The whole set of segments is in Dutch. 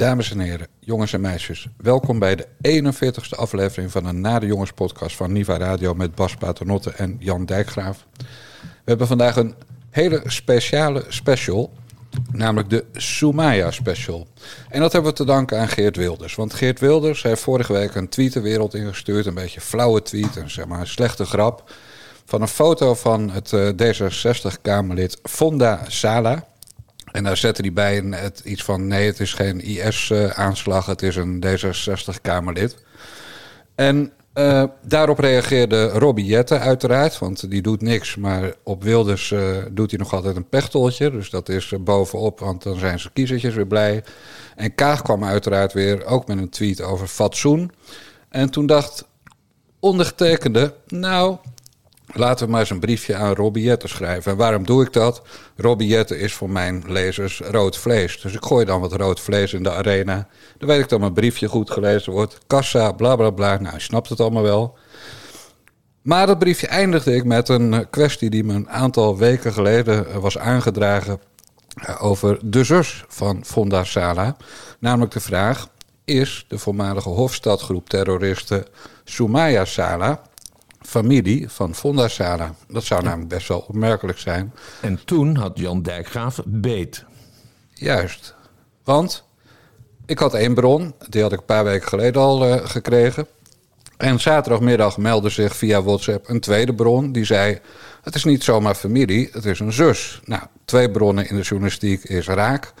Dames en heren, jongens en meisjes, welkom bij de 41ste aflevering van een Na de Jongens podcast van Niva Radio met Bas Paternotte en Jan Dijkgraaf. We hebben vandaag een hele speciale special, namelijk de Sumaya special. En dat hebben we te danken aan Geert Wilders. Want Geert Wilders heeft vorige week een tweet de wereld ingestuurd, een beetje flauwe tweet, een, zeg maar, een slechte grap, van een foto van het eh, D66-Kamerlid Fonda Sala. En daar zette hij bij het, iets van: nee, het is geen IS-aanslag, het is een D66-Kamerlid. En eh, daarop reageerde Robbie Jette uiteraard, want die doet niks. Maar op Wilders eh, doet hij nog altijd een pechtoltje. Dus dat is eh, bovenop, want dan zijn zijn kiezertjes weer blij. En Kaag kwam uiteraard weer ook met een tweet over fatsoen. En toen dacht ondergetekende, nou, Laten we maar eens een briefje aan Robiette schrijven. En waarom doe ik dat? Robiette is voor mijn lezers rood vlees. Dus ik gooi dan wat rood vlees in de arena. Dan weet ik dat mijn briefje goed gelezen wordt. Kassa, bla bla bla. Nou, je snapt het allemaal wel. Maar dat briefje eindigde ik met een kwestie die me een aantal weken geleden was aangedragen over de zus van Fonda Sala. Namelijk de vraag: is de voormalige Hofstadgroep terroristen Soumaya Sala familie van Fonda. Dat zou namelijk best wel opmerkelijk zijn. En toen had Jan Dijkgraaf beet. Juist. Want ik had één bron, die had ik een paar weken geleden al uh, gekregen. En zaterdagmiddag meldde zich via WhatsApp een tweede bron. Die zei: Het is niet zomaar familie, het is een zus. Nou, twee bronnen in de journalistiek is raak.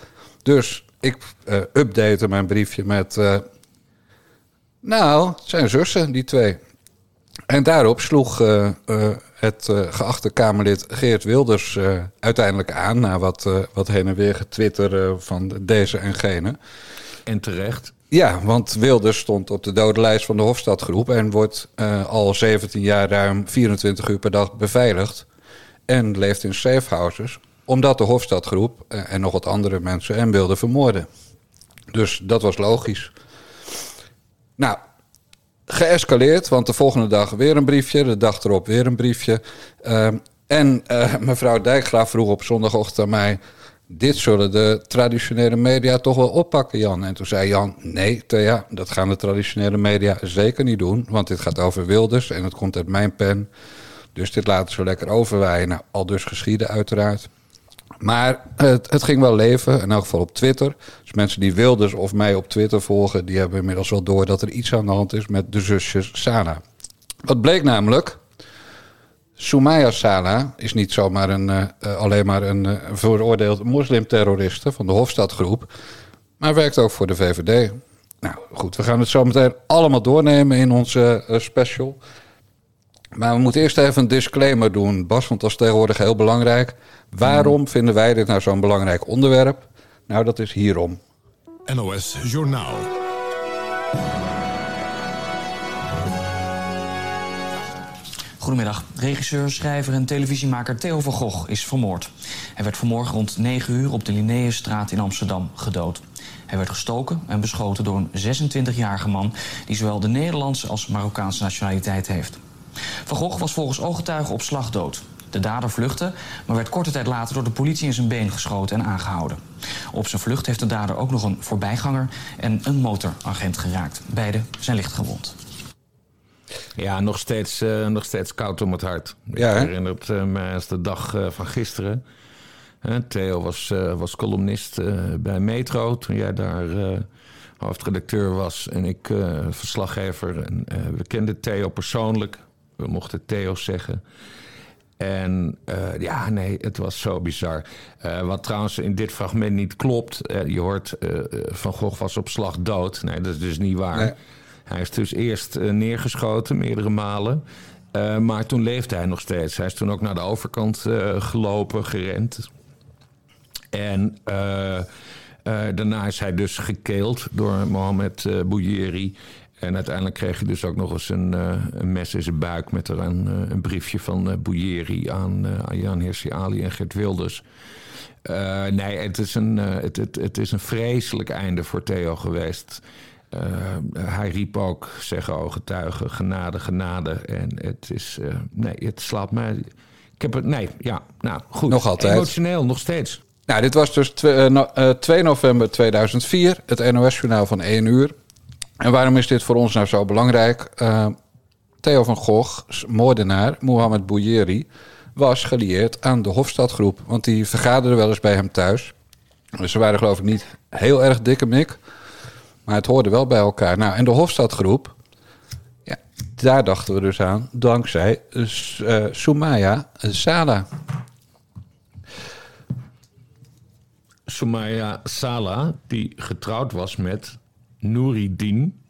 Dus ik uh, update mijn briefje met. Uh, nou, het zijn zussen, die twee. En daarop sloeg uh, uh, het uh, geachte Kamerlid Geert Wilders uiteindelijk aan... na wat, wat heen en weer getwitter van deze en gene. En terecht. Ja, want Wilders stond op de dodenlijst van de Hofstadgroep... en wordt al 17 jaar ruim 24 uur per dag beveiligd... en leeft in safehouses... omdat de Hofstadgroep en nog wat andere mensen hem wilden vermoorden. Dus dat was logisch. Nou, geëscaleerd, want de volgende dag weer een briefje, de dag erop weer een briefje. Uh, en uh, mevrouw Dijkgraaf vroeg op zondagochtend aan mij: Dit zullen de traditionele media toch wel oppakken, Jan? En toen zei Jan: Nee, Thea, dat gaan de traditionele media zeker niet doen, want dit gaat over Wilders en het komt uit mijn pen. Dus dit laten ze lekker overwaaien. Nou, al dus geschieden, uiteraard. Maar het, het, ging wel leven, in elk geval op Twitter. Dus mensen die Wilders of mij op Twitter volgen... die hebben inmiddels wel door dat er iets aan de hand is met de zusjes Sana. Wat bleek namelijk... Soumaya Sana is niet zomaar een, uh, alleen maar een uh, veroordeeld moslimterroriste van de Hofstadgroep... maar werkt ook voor de VVD. Nou goed, we gaan het zo meteen allemaal doornemen in onze special... Maar we moeten eerst even een disclaimer doen, Bas, want dat is tegenwoordig heel belangrijk. Waarom vinden wij dit nou zo'n belangrijk onderwerp? Nou, dat is hierom. NOS Journaal. Goedemiddag. Regisseur, schrijver en televisiemaker Theo van Gogh is vermoord. Hij werd vanmorgen rond 9 uur op de Linnaeusstraat in Amsterdam gedood. Hij werd gestoken en beschoten door een 26-jarige man... die zowel de Nederlandse als Marokkaanse nationaliteit heeft. Van Gogh was volgens ooggetuigen op slag dood. De dader vluchtte, maar werd korte tijd later door de politie in zijn been geschoten en aangehouden. Op zijn vlucht heeft de dader ook nog een voorbijganger en een motoragent geraakt. Beide zijn licht gewond. Ja, nog steeds, uh, nog steeds koud om het hart. Ja, Ik herinner het uh, me als de dag uh, van gisteren. Theo was, was columnist bij Metro toen jij daar hoofdredacteur was en ik verslaggever. En, we kenden Theo persoonlijk. We mochten Theo zeggen. En uh, ja, nee, het was zo bizar. Uh, wat trouwens in dit fragment niet klopt. Uh, je hoort Van Gogh was op slag dood. Nee, dat is dus niet waar. Nee. Hij is dus eerst neergeschoten, meerdere malen. maar toen leefde hij nog steeds. Hij is toen ook naar de overkant gelopen, gerend. En daarna is hij dus gekeeld door Mohamed Bouyeri. En uiteindelijk kreeg hij dus ook nog eens een, uh, een mes in zijn buik met er een, uh, een briefje van uh, Bouyeri aan, aan Jan Hirsi Ali en Gert Wilders. nee, het is, een, het, het, het is een vreselijk einde voor Theo geweest. hij riep ook, zeggen ooggetuigen, genade, genade. En het is, nee, het slaat mij. Ik heb het, nee, ja, nou goed. Nog altijd. Emotioneel, nog steeds. Nou, dit was dus twe- eh, no- eh, 2 november 2004, het NOS-journaal van 1 uur. En waarom is dit voor ons nou zo belangrijk? Eh, Theo van Gogh, moordenaar, Mohamed Bouyeri, was gelieerd aan de Hofstadgroep. Want die vergaderden wel eens bij hem thuis. Dus ze waren geloof ik niet heel erg dikke mik. Maar het hoorde wel bij elkaar. Nou, en de Hofstadgroep, ja, daar dachten we dus aan. Dankzij eh, Soumaya Sala. Soumaya Sala, die getrouwd was met Nouridin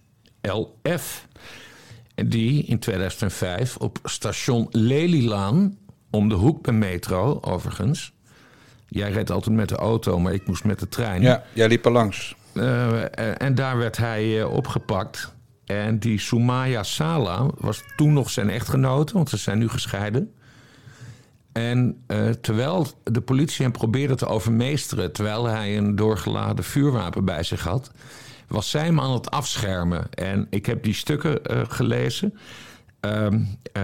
LF. Die in 2005 op station Lelylaan, om de hoek bij metro overigens. Jij reed altijd met de auto, maar ik moest met de trein. Ja, jij liep er langs. Eh, en daar werd hij eh, opgepakt. En die Soumaya Sala was toen nog zijn echtgenote, want ze zijn nu gescheiden. En eh, terwijl de politie hem probeerde te overmeesteren, terwijl hij een doorgeladen vuurwapen bij zich had, was zij hem aan het afschermen. En ik heb die stukken eh, gelezen. Ehm, eh,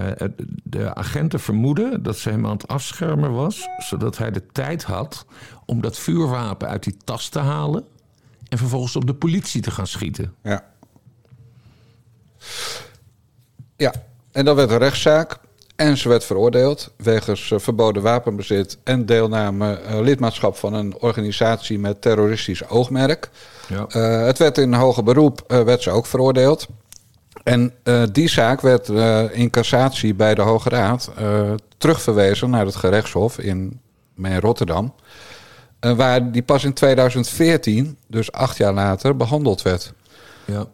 de agenten vermoeden dat ze hem aan het afschermen was, zodat hij de tijd had om dat vuurwapen uit die tas te halen en vervolgens op de politie te gaan schieten. Ja. Ja, en dan werd een rechtszaak. En ze werd veroordeeld wegens eh, verboden wapenbezit en deelname, eh, lidmaatschap van een organisatie met terroristisch oogmerk. Ja. Eh, het werd in hoger beroep, werd ze ook veroordeeld. En die zaak werd in cassatie bij de Hoge Raad terugverwezen naar het gerechtshof in, in Rotterdam. Waar die pas in 2014, dus acht jaar later, behandeld werd. Ja.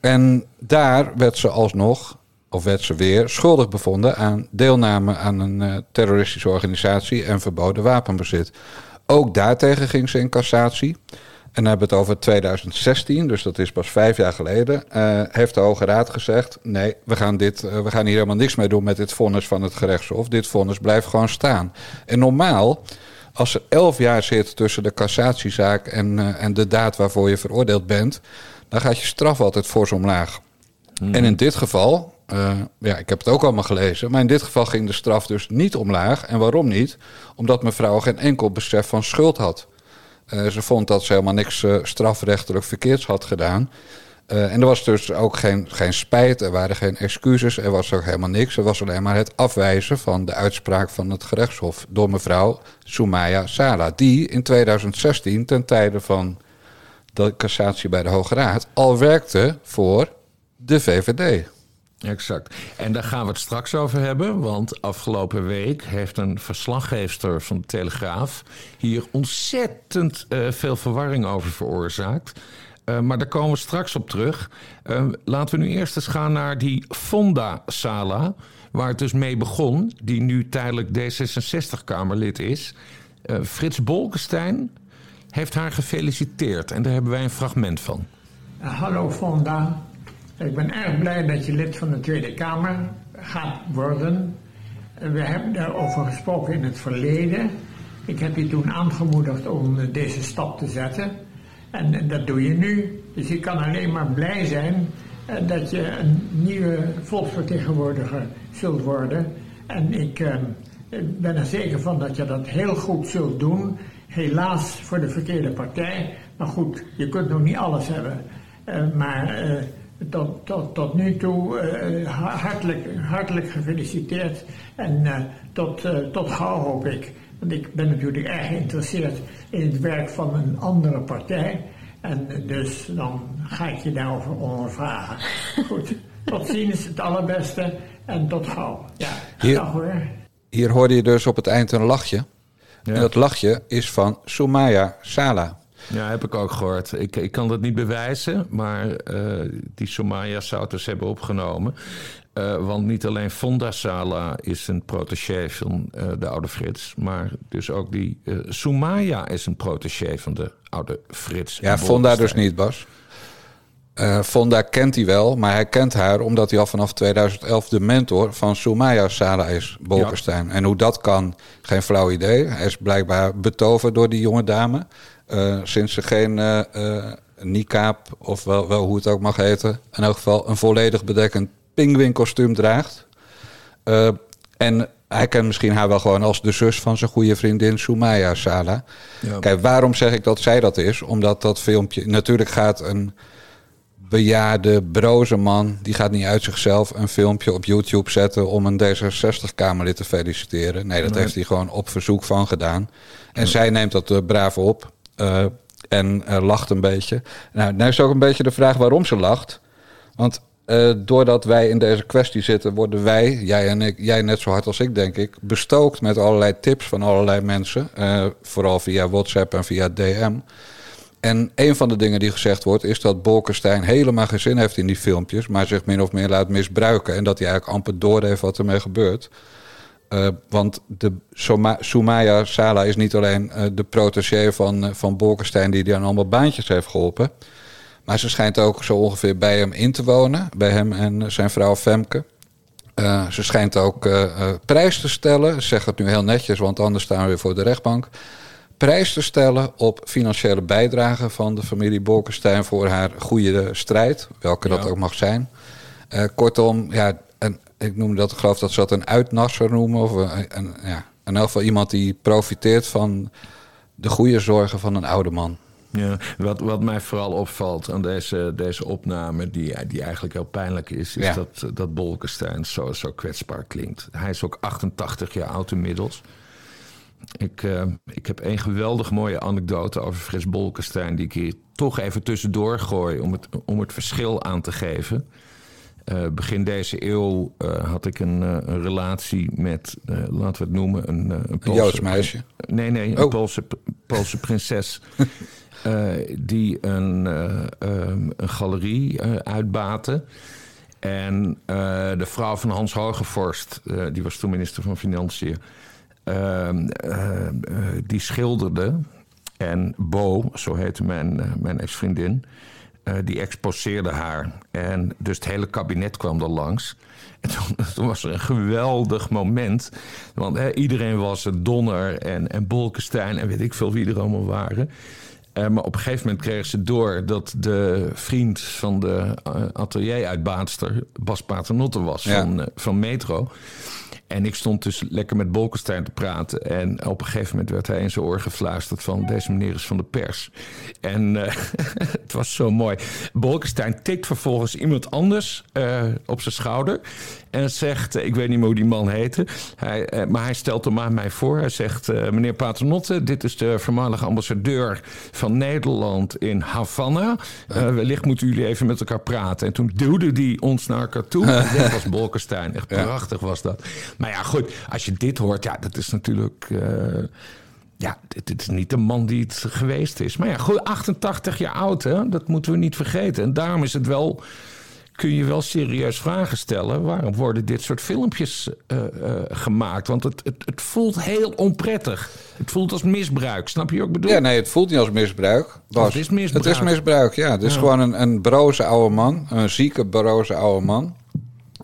En daar werd ze alsnog, of werd ze weer, schuldig bevonden aan deelname aan een eh, terroristische organisatie en verboden wapenbezit. Ook daartegen ging ze in cassatie. En dan hebben we het over 2016, dus dat is pas vijf jaar geleden. eh, heeft de Hoge Raad gezegd: nee, we gaan, dit, eh, we gaan hier helemaal niks mee doen met dit vonnis van het gerechtshof. Dit vonnis blijft gewoon staan. En normaal, als er elf jaar zit tussen de cassatiezaak en, en de daad waarvoor je veroordeeld bent, dan gaat je straf altijd fors omlaag. En in dit geval, eh, ja, ik heb het ook allemaal gelezen, maar in dit geval ging de straf dus niet omlaag. En waarom niet? Omdat mevrouw geen enkel besef van schuld had. Eh, ze vond dat ze helemaal niks eh, strafrechtelijk verkeerds had gedaan. En er was dus ook geen, geen spijt, er waren geen excuses, er was ook helemaal niks. Er was alleen maar het afwijzen van de uitspraak van het gerechtshof door mevrouw Soumaya Sala. Die in 2016, ten tijde van de cassatie bij de Hoge Raad, al werkte voor de VVD. Exact. En daar gaan we het straks over hebben. Want afgelopen week heeft een verslaggeefster van de Telegraaf hier ontzettend eh, veel verwarring over veroorzaakt. Eh, maar daar komen we straks op terug. Eh, laten we nu eerst eens gaan naar die Fonda Sala. Waar het dus mee begon. Die nu tijdelijk D66-Kamerlid is. Frits Bolkestein heeft haar gefeliciteerd. En daar hebben wij een fragment van. Hallo Fonda. Ik ben erg blij dat je lid van de Tweede Kamer gaat worden. We hebben daarover gesproken in het verleden. Ik heb je toen aangemoedigd om deze stap te zetten. En dat doe je nu. Dus ik kan alleen maar blij zijn uh, dat je een nieuwe volksvertegenwoordiger zult worden. En ik uh, ben er zeker van dat je dat heel goed zult doen. Helaas voor de verkeerde partij. Maar goed, je kunt nog niet alles hebben. Uh, maar tot, tot, tot nu toe uh, hartelijk, hartelijk gefeliciteerd. En tot, tot gauw hoop ik. Want ik ben natuurlijk erg geïnteresseerd in het werk van een andere partij. En dus dan ga ik je daarover ondervragen. Goed, tot ziens, het allerbeste en tot gauw. Ja, Hier- dag hoor. Hier hoorde je dus op het eind een lachje. Ja. En dat lachje is van Soumaya Sala. Ja, heb ik ook gehoord. Ik, ik kan dat niet bewijzen, maar eh, die zou het dus hebben opgenomen. Eh, want niet alleen Fonda Sala is een protégé van eh, de oude Frits, maar dus ook die Soumaya is een protégé van de oude Frits. Ja, Fonda dus niet, Bas. Fonda kent hij wel, maar hij kent haar omdat hij al vanaf 2011 de mentor van Soumaya Sala is, Bolkestein. En hoe dat kan, geen flauw idee. Hij is blijkbaar betoverd door die jonge dame. Eh, sinds ze geen eh, niqab, of wel, wel hoe het ook mag heten, in elk geval een volledig bedekkend pinguïnkostuum draagt. En hij kent misschien haar wel gewoon als de zus van zijn goede vriendin Sumaya Sala. Ja. Kijk, waarom zeg ik dat zij dat is? Omdat dat filmpje... Natuurlijk gaat een bejaarde, broze man... die gaat niet uit zichzelf een filmpje op YouTube zetten... om een D66-Kamerlid te feliciteren. Nee, dat Nee. heeft hij gewoon op verzoek van gedaan. En zij neemt dat braaf op eh, en eh, lacht een beetje. Nou, nou is ook een beetje de vraag waarom ze lacht. Want eh, doordat wij in deze kwestie zitten, worden wij, jij en ik, jij net zo hard als ik, denk ik, bestookt met allerlei tips van allerlei mensen. vooral via WhatsApp en via DM. En een van de dingen die gezegd wordt, is dat Bolkestein helemaal geen zin heeft in die filmpjes, maar zich min of meer laat misbruiken. En dat hij eigenlijk amper doorheeft wat ermee gebeurt. Eh, want de Soma- Soumaya Sala is niet alleen eh, de protégé van, eh, van Bolkestein, die die aan allemaal baantjes heeft geholpen. Maar ze schijnt ook zo ongeveer bij hem in te wonen. Bij hem en zijn vrouw Femke. Ze schijnt ook prijs te stellen. Ik zeg het nu heel netjes, want anders staan we weer voor de rechtbank. Prijs te stellen op financiële bijdrage van de familie Bolkestein voor haar goede strijd. Welke dat ook mag zijn. Kortom, ja, ik noem dat, ik geloof dat ze dat een uitnasser noemen. Of een, een- ja, in elk geval iemand die profiteert van de goede zorgen van een oude man. Ja, wat, wat mij vooral opvalt aan deze, deze opname, die, die eigenlijk heel pijnlijk is, is Ja. dat, dat Bolkestein zo, zo kwetsbaar klinkt. Hij is ook 88 jaar oud inmiddels. Ik, eh, ik heb een geweldig mooie anekdote over Frits Bolkestein, die ik hier toch even tussendoor gooi om het, om het verschil aan te geven. Eh, begin deze eeuw eh, had ik een, eh, een relatie met, laten we het noemen, een, een Poolse- Joods meisje. Nee, nee, een Oh. Poolse, Poolse prinses. die een, eh, ehm, een galerie uitbaatte. En de vrouw van Hans Hogevorst, die was toen minister van Financiën, ehm, eh, eh, die schilderde. En Bo, zo heette mijn, mijn ex-vriendin, eh, die exposeerde haar. En dus het hele kabinet kwam er langs. En toen, toen was er een geweldig moment. Want hè, iedereen was er, Donner en, en Bolkestein en weet ik veel wie er allemaal waren. Eh, maar op een gegeven moment kregen ze door dat de vriend van de uh, atelieruitbaatster Bas Paternotte was Ja. van, uh, van Metro. En ik stond dus lekker met Bolkestein te praten. En op een gegeven moment werd hij in zijn oor gefluisterd van... deze meneer is van de pers. En uh, het was zo mooi. Bolkestein tikt vervolgens iemand anders uh, op zijn schouder. En zegt, ik weet niet meer hoe die man heette... Hij, uh, maar hij stelt hem aan mij voor. Hij zegt, meneer Paternotte, dit is de voormalige ambassadeur van Nederland in Havana. wellicht moeten jullie even met elkaar praten. En toen duwde hij ons naar elkaar toe. En dat was Bolkestein. Echt prachtig was dat. Maar ja, goed, als je dit hoort, ja, dat is natuurlijk. Uh, ja, dit, dit, is niet de man die het geweest is. Maar ja, goed, 88 jaar oud, hè? dat moeten we niet vergeten. En daarom is het wel. Kun je wel serieus vragen stellen. Waarom worden dit soort filmpjes uh, uh, gemaakt? Want het, het, het, voelt heel onprettig. Het voelt als misbruik. Snap je wat ik bedoel? Ja, nee, het voelt niet als misbruik. Bas. Het is misbruik. Het is misbruik, ja. Het is ja. gewoon een, een broze oude man. Een zieke, broze oude man.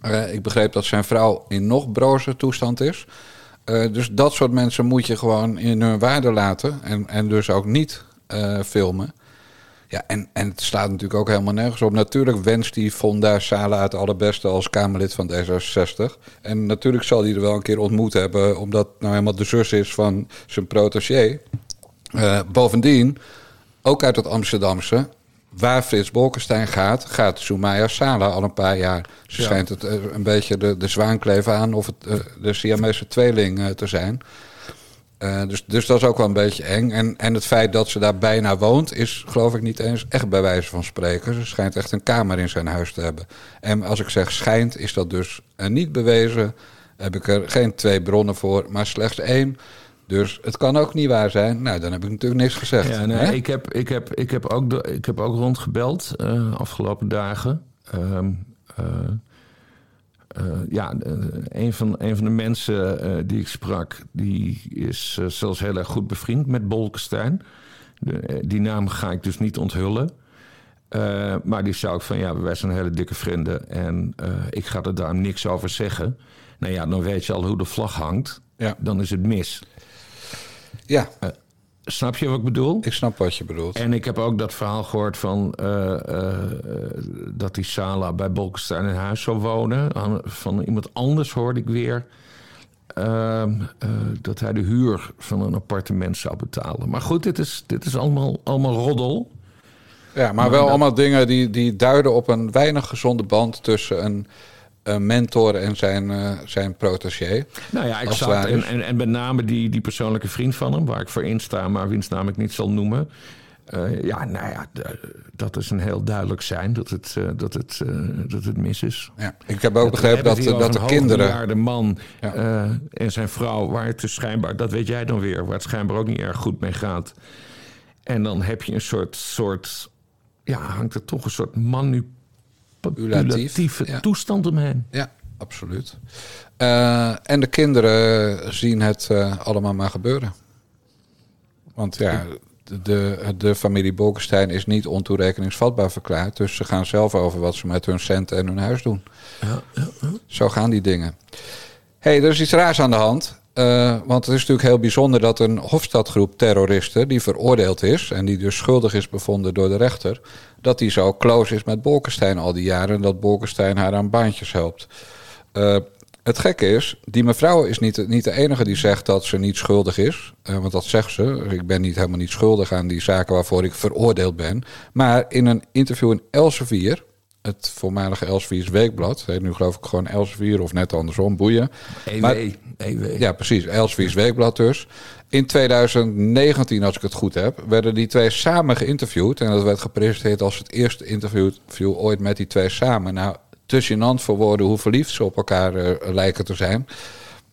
Uh, ik begreep dat zijn vrouw in nog brozer toestand is. Dus dat soort mensen moet je gewoon in hun waarde laten. En, en dus ook niet filmen. Ja, en, en het staat natuurlijk ook helemaal nergens op. Natuurlijk wenst die Fonda Sala het allerbeste als Kamerlid van D66. En natuurlijk zal hij er wel een keer ontmoet hebben... omdat nou helemaal de zus is van zijn protégé. bovendien, ook uit het Amsterdamse waar Frits Bolkestein gaat, gaat Soumaya Sala al een paar jaar. Ze ja. schijnt het uh, een beetje de, de zwaankleven aan of het uh, de Siamese tweeling te zijn. Dus, dus dat is ook wel een beetje eng. En, en het feit dat ze daar bijna woont, is geloof ik niet eens echt bij wijze van spreken. Ze schijnt echt een kamer in zijn huis te hebben. En als ik zeg schijnt, is dat dus niet bewezen. Heb ik er geen twee bronnen voor, maar slechts één. Dus het kan ook niet waar zijn. Nou, dan heb ik natuurlijk niks gezegd. Ja, nee, ik, heb, ik, heb, ik, heb ook ik heb ook rondgebeld uh, afgelopen dagen. Um, uh, ja, een van, een van de mensen die ik sprak, die is zelfs heel erg goed bevriend met Bolkestein. De, die naam ga ik dus niet onthullen. maar die zou ik van, ja, wij zijn hele dikke vrienden en ik ga er daar niks over zeggen. Nou ja, dan weet je al hoe de vlag hangt. Ja. Dan is het mis. Ja. Uh, snap je wat ik bedoel? Ik snap wat je bedoelt. En ik heb ook dat verhaal gehoord van uh, uh, dat die Sala bij Bolkestein in huis zou wonen. Van iemand anders hoorde ik weer. ehm, eh, dat hij de huur van een appartement zou betalen. Maar goed, dit is, dit is allemaal, allemaal roddel. Ja, maar wel allemaal dingen die, die duiden op een weinig gezonde band tussen een mentor en zijn, eh, zijn protégé. Nou ja, exact. En, en, en met name die, die persoonlijke vriend van hem, waar ik voor insta, maar wiens naam ik niet zal noemen. Eh, ja, nou ja, dat is een heel duidelijk zijn dat het, eh, dat het, eh, dat het mis is. Ja, ik heb ook We begrepen dat, dat de kinderen... hoogbejaarde man Ja. eh, en zijn vrouw, waar het dus schijnbaar, dat weet jij dan weer, waar het schijnbaar ook niet erg goed mee gaat. En dan heb je een soort, soort ja, hangt er toch een soort manipulatieve ja. toestand omheen. Ja, absoluut. Eh, en de kinderen zien het eh, allemaal maar gebeuren. Want ja, de, de, familie Bolkestein is niet ontoerekeningsvatbaar verklaard. Dus ze gaan zelf over wat ze met hun centen en hun huis doen. Zo gaan die dingen. hey, er is iets raars aan de hand. Eh, want het is natuurlijk heel bijzonder dat een Hofstadgroep terroristen... die veroordeeld is en die dus schuldig is bevonden door de rechter... dat die zo close is met Bolkestein al die jaren... en dat Bolkestein haar aan baantjes helpt. Eh, het gekke is, die mevrouw is niet, niet de enige die zegt dat ze niet schuldig is. Eh, want dat zegt ze. Ik ben niet helemaal niet schuldig aan die zaken waarvoor ik veroordeeld ben. Maar in een interview in Elsevier, het voormalige Elsevier's Weekblad... heet nu geloof ik gewoon Elsevier of net andersom, boeien. EW, Maar- EW. Ja, precies. Elsevier's Weekblad dus. In 2019, als ik het goed heb, werden die twee samen geïnterviewd. En dat werd gepresenteerd als het eerste interview ooit met die twee samen. Nou, te gênant voor woorden hoe verliefd ze op elkaar eh, lijken te zijn.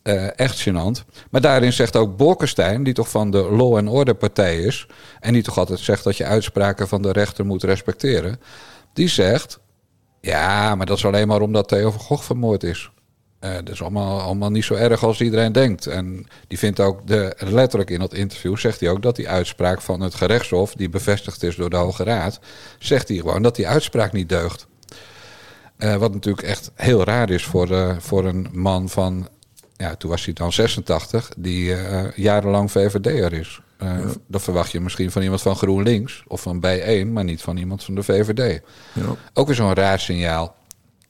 Eh, echt gênant. Maar daarin zegt ook Bolkestein, die toch van de Law and Order partij is... en die toch altijd zegt dat je uitspraken van de rechter moet respecteren... die zegt, ja, maar dat is alleen maar omdat Theo van Gogh vermoord is. Eh, dat is allemaal, allemaal niet zo erg als iedereen denkt. En die vindt ook, de, letterlijk in dat interview zegt hij ook dat die uitspraak van het gerechtshof, die bevestigd is door de Hoge Raad, zegt hij gewoon dat die uitspraak niet deugt. Eh, wat natuurlijk echt heel raar is voor, eh, voor een man van, ja, toen was hij dan 86, die jarenlang VVD'er is. Eh, Dat verwacht je misschien van iemand van GroenLinks of van Bij1, maar niet van iemand van de VVD. Ja. Ook weer zo'n raar signaal.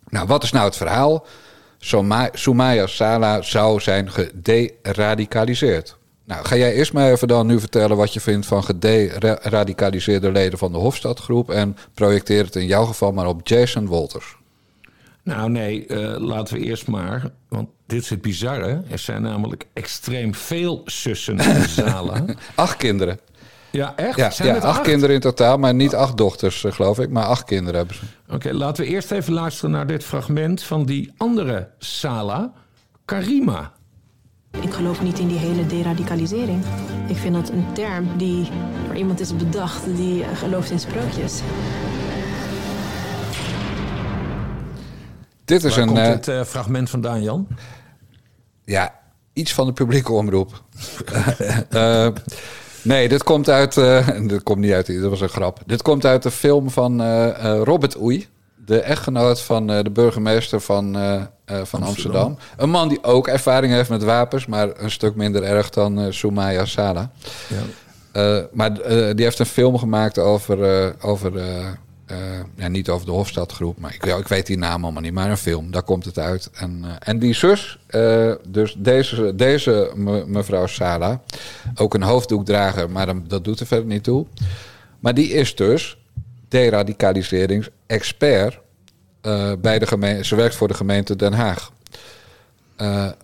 Nou, wat is nou het verhaal? Soumaya Sala zou zijn gederadicaliseerd. Nou, ga jij eerst maar even dan nu vertellen wat je vindt van gederadicaliseerde leden van de Hofstadgroep en projecteer het in jouw geval maar op Jason Wolters. Nou nee, eh, laten we eerst maar, want dit is het bizarre. Er zijn namelijk extreem veel zussen in Zala. Acht kinderen. ja, echt? Ja, zijn ja het acht, kinderen in totaal, maar niet acht dochters, eh, geloof ik, maar acht kinderen hebben ze. Oké, laten we eerst even luisteren naar dit fragment van die andere Sala, Karima. Ik geloof niet in die hele deradicalisering. Ik vind dat een term die door iemand is bedacht die eh, gelooft in sprookjes. Dit is Waar een. komt eh, dit eh, fragment vandaan, Jan? Ja, iets van de publieke omroep. Eh, nee, dit komt uit. dit komt niet uit. Dat was een grap. Dit komt uit de film van Robert Oei. De echtgenoot van de burgemeester van, van Amsterdam. Een man die ook ervaring heeft met wapens, maar een stuk minder erg dan Soumaya Sala. Ja. Maar die heeft een film gemaakt over. over eh, ja, niet over de Hofstadgroep, maar ik, ik weet die naam allemaal niet. Maar een film, daar komt het uit. En, eh, en die zus, eh, dus deze, deze me- mevrouw Sala, ook een hoofddoekdrager, maar dat doet er verder niet toe. Maar die is dus deradicaliseringsexpert bij de gemeente. Ze werkt voor de gemeente Den Haag.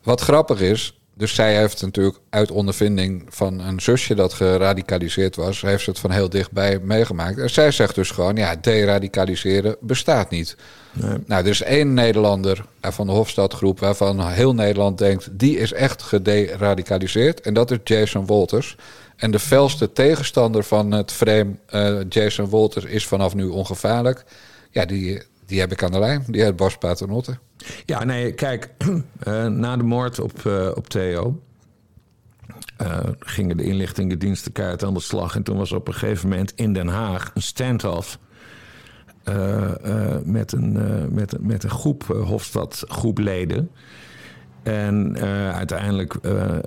Wat grappig is, dus zij heeft natuurlijk uit ondervinding van een zusje dat geradicaliseerd was, heeft ze het van heel dichtbij meegemaakt. En zij zegt dus gewoon, ja, deradicaliseren bestaat niet. Nou, er is één Nederlander eh, van de Hofstadgroep waarvan heel Nederland denkt, die is echt gederadicaliseerd. En dat is Jason Wolters. En de felste tegenstander van het frame eh, Jason Wolters is vanaf nu ongevaarlijk. Ja, die, die heb ik aan de lijn. Die heet Bas. Ja, nee, kijk, eh, na de moord op, eh, op Theo eh, gingen de inlichtingendiensten keihard aan de slag. En toen was op een gegeven moment in Den Haag een standoff met, een, met, met een groep uh, Hofstadgroepleden. En uiteindelijk eh,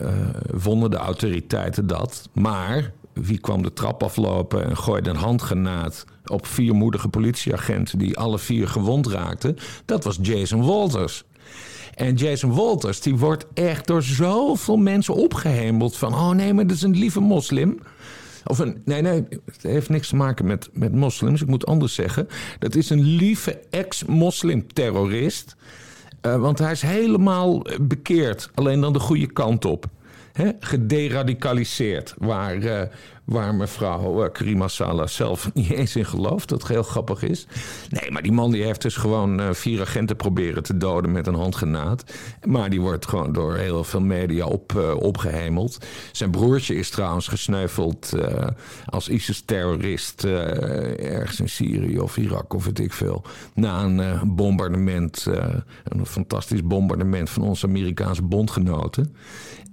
wonnen de autoriteiten dat. Maar wie kwam de trap aflopen en gooide een handgenaad op vier moedige politieagenten die alle vier gewond raakten? Dat was Jason Walters. En Jason Walters, die wordt echt door zoveel mensen opgehemeld van... oh nee, maar dat is een lieve moslim. Of een, nee, nee, het heeft niks te maken met, met moslims. Ik moet anders zeggen. Dat is een lieve ex-moslim-terrorist. Uh, want hij is helemaal bekeerd, alleen dan de goede kant op. Gederadicaliseerd, waar, uh, Waar mevrouw uh, Karima Salah zelf niet eens in gelooft. Dat heel grappig is. Nee, maar die man die heeft dus gewoon uh, vier agenten proberen te doden met een handgenaad. Maar die wordt gewoon door heel veel media op, uh, opgehemeld. Zijn broertje is trouwens gesneuveld als ISIS-terrorist ergens in Syrië of Irak of weet ik veel. Na een bombardement, een fantastisch bombardement van onze Amerikaanse bondgenoten.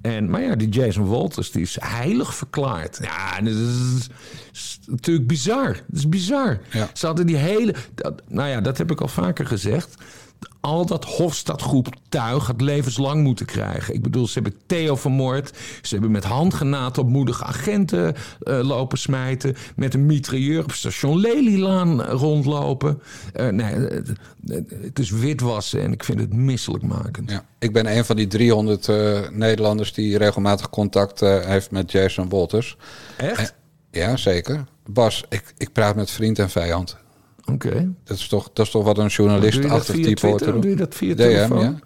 En, maar ja, die Jason Walters die is heilig verklaard. Ja, dat is, is natuurlijk bizar. Dat is bizar. Ja. Ze hadden die hele... Dat, nou ja, dat heb ik al vaker gezegd. Al dat Hofstadgroep tuig had levenslang moeten krijgen. Ik bedoel, ze hebben Theo vermoord. Ze hebben met handgenaten op moedige agenten uh, lopen smijten. Met een mitrailleur op station Lelylaan rondlopen. Uh, nee, het is witwassen en ik vind het misselijkmakend. Ja. Ik ben een van die 300 uh, Nederlanders die regelmatig contact heeft met Jason Walters. Echt? ja, zeker. Bas, ik, ik praat met vriend en vijand. Oké. Okay. Dat, is toch, dat is toch wat een journalist-achtig type hoort te doen? Doe je dat via DM, telefoon? ja.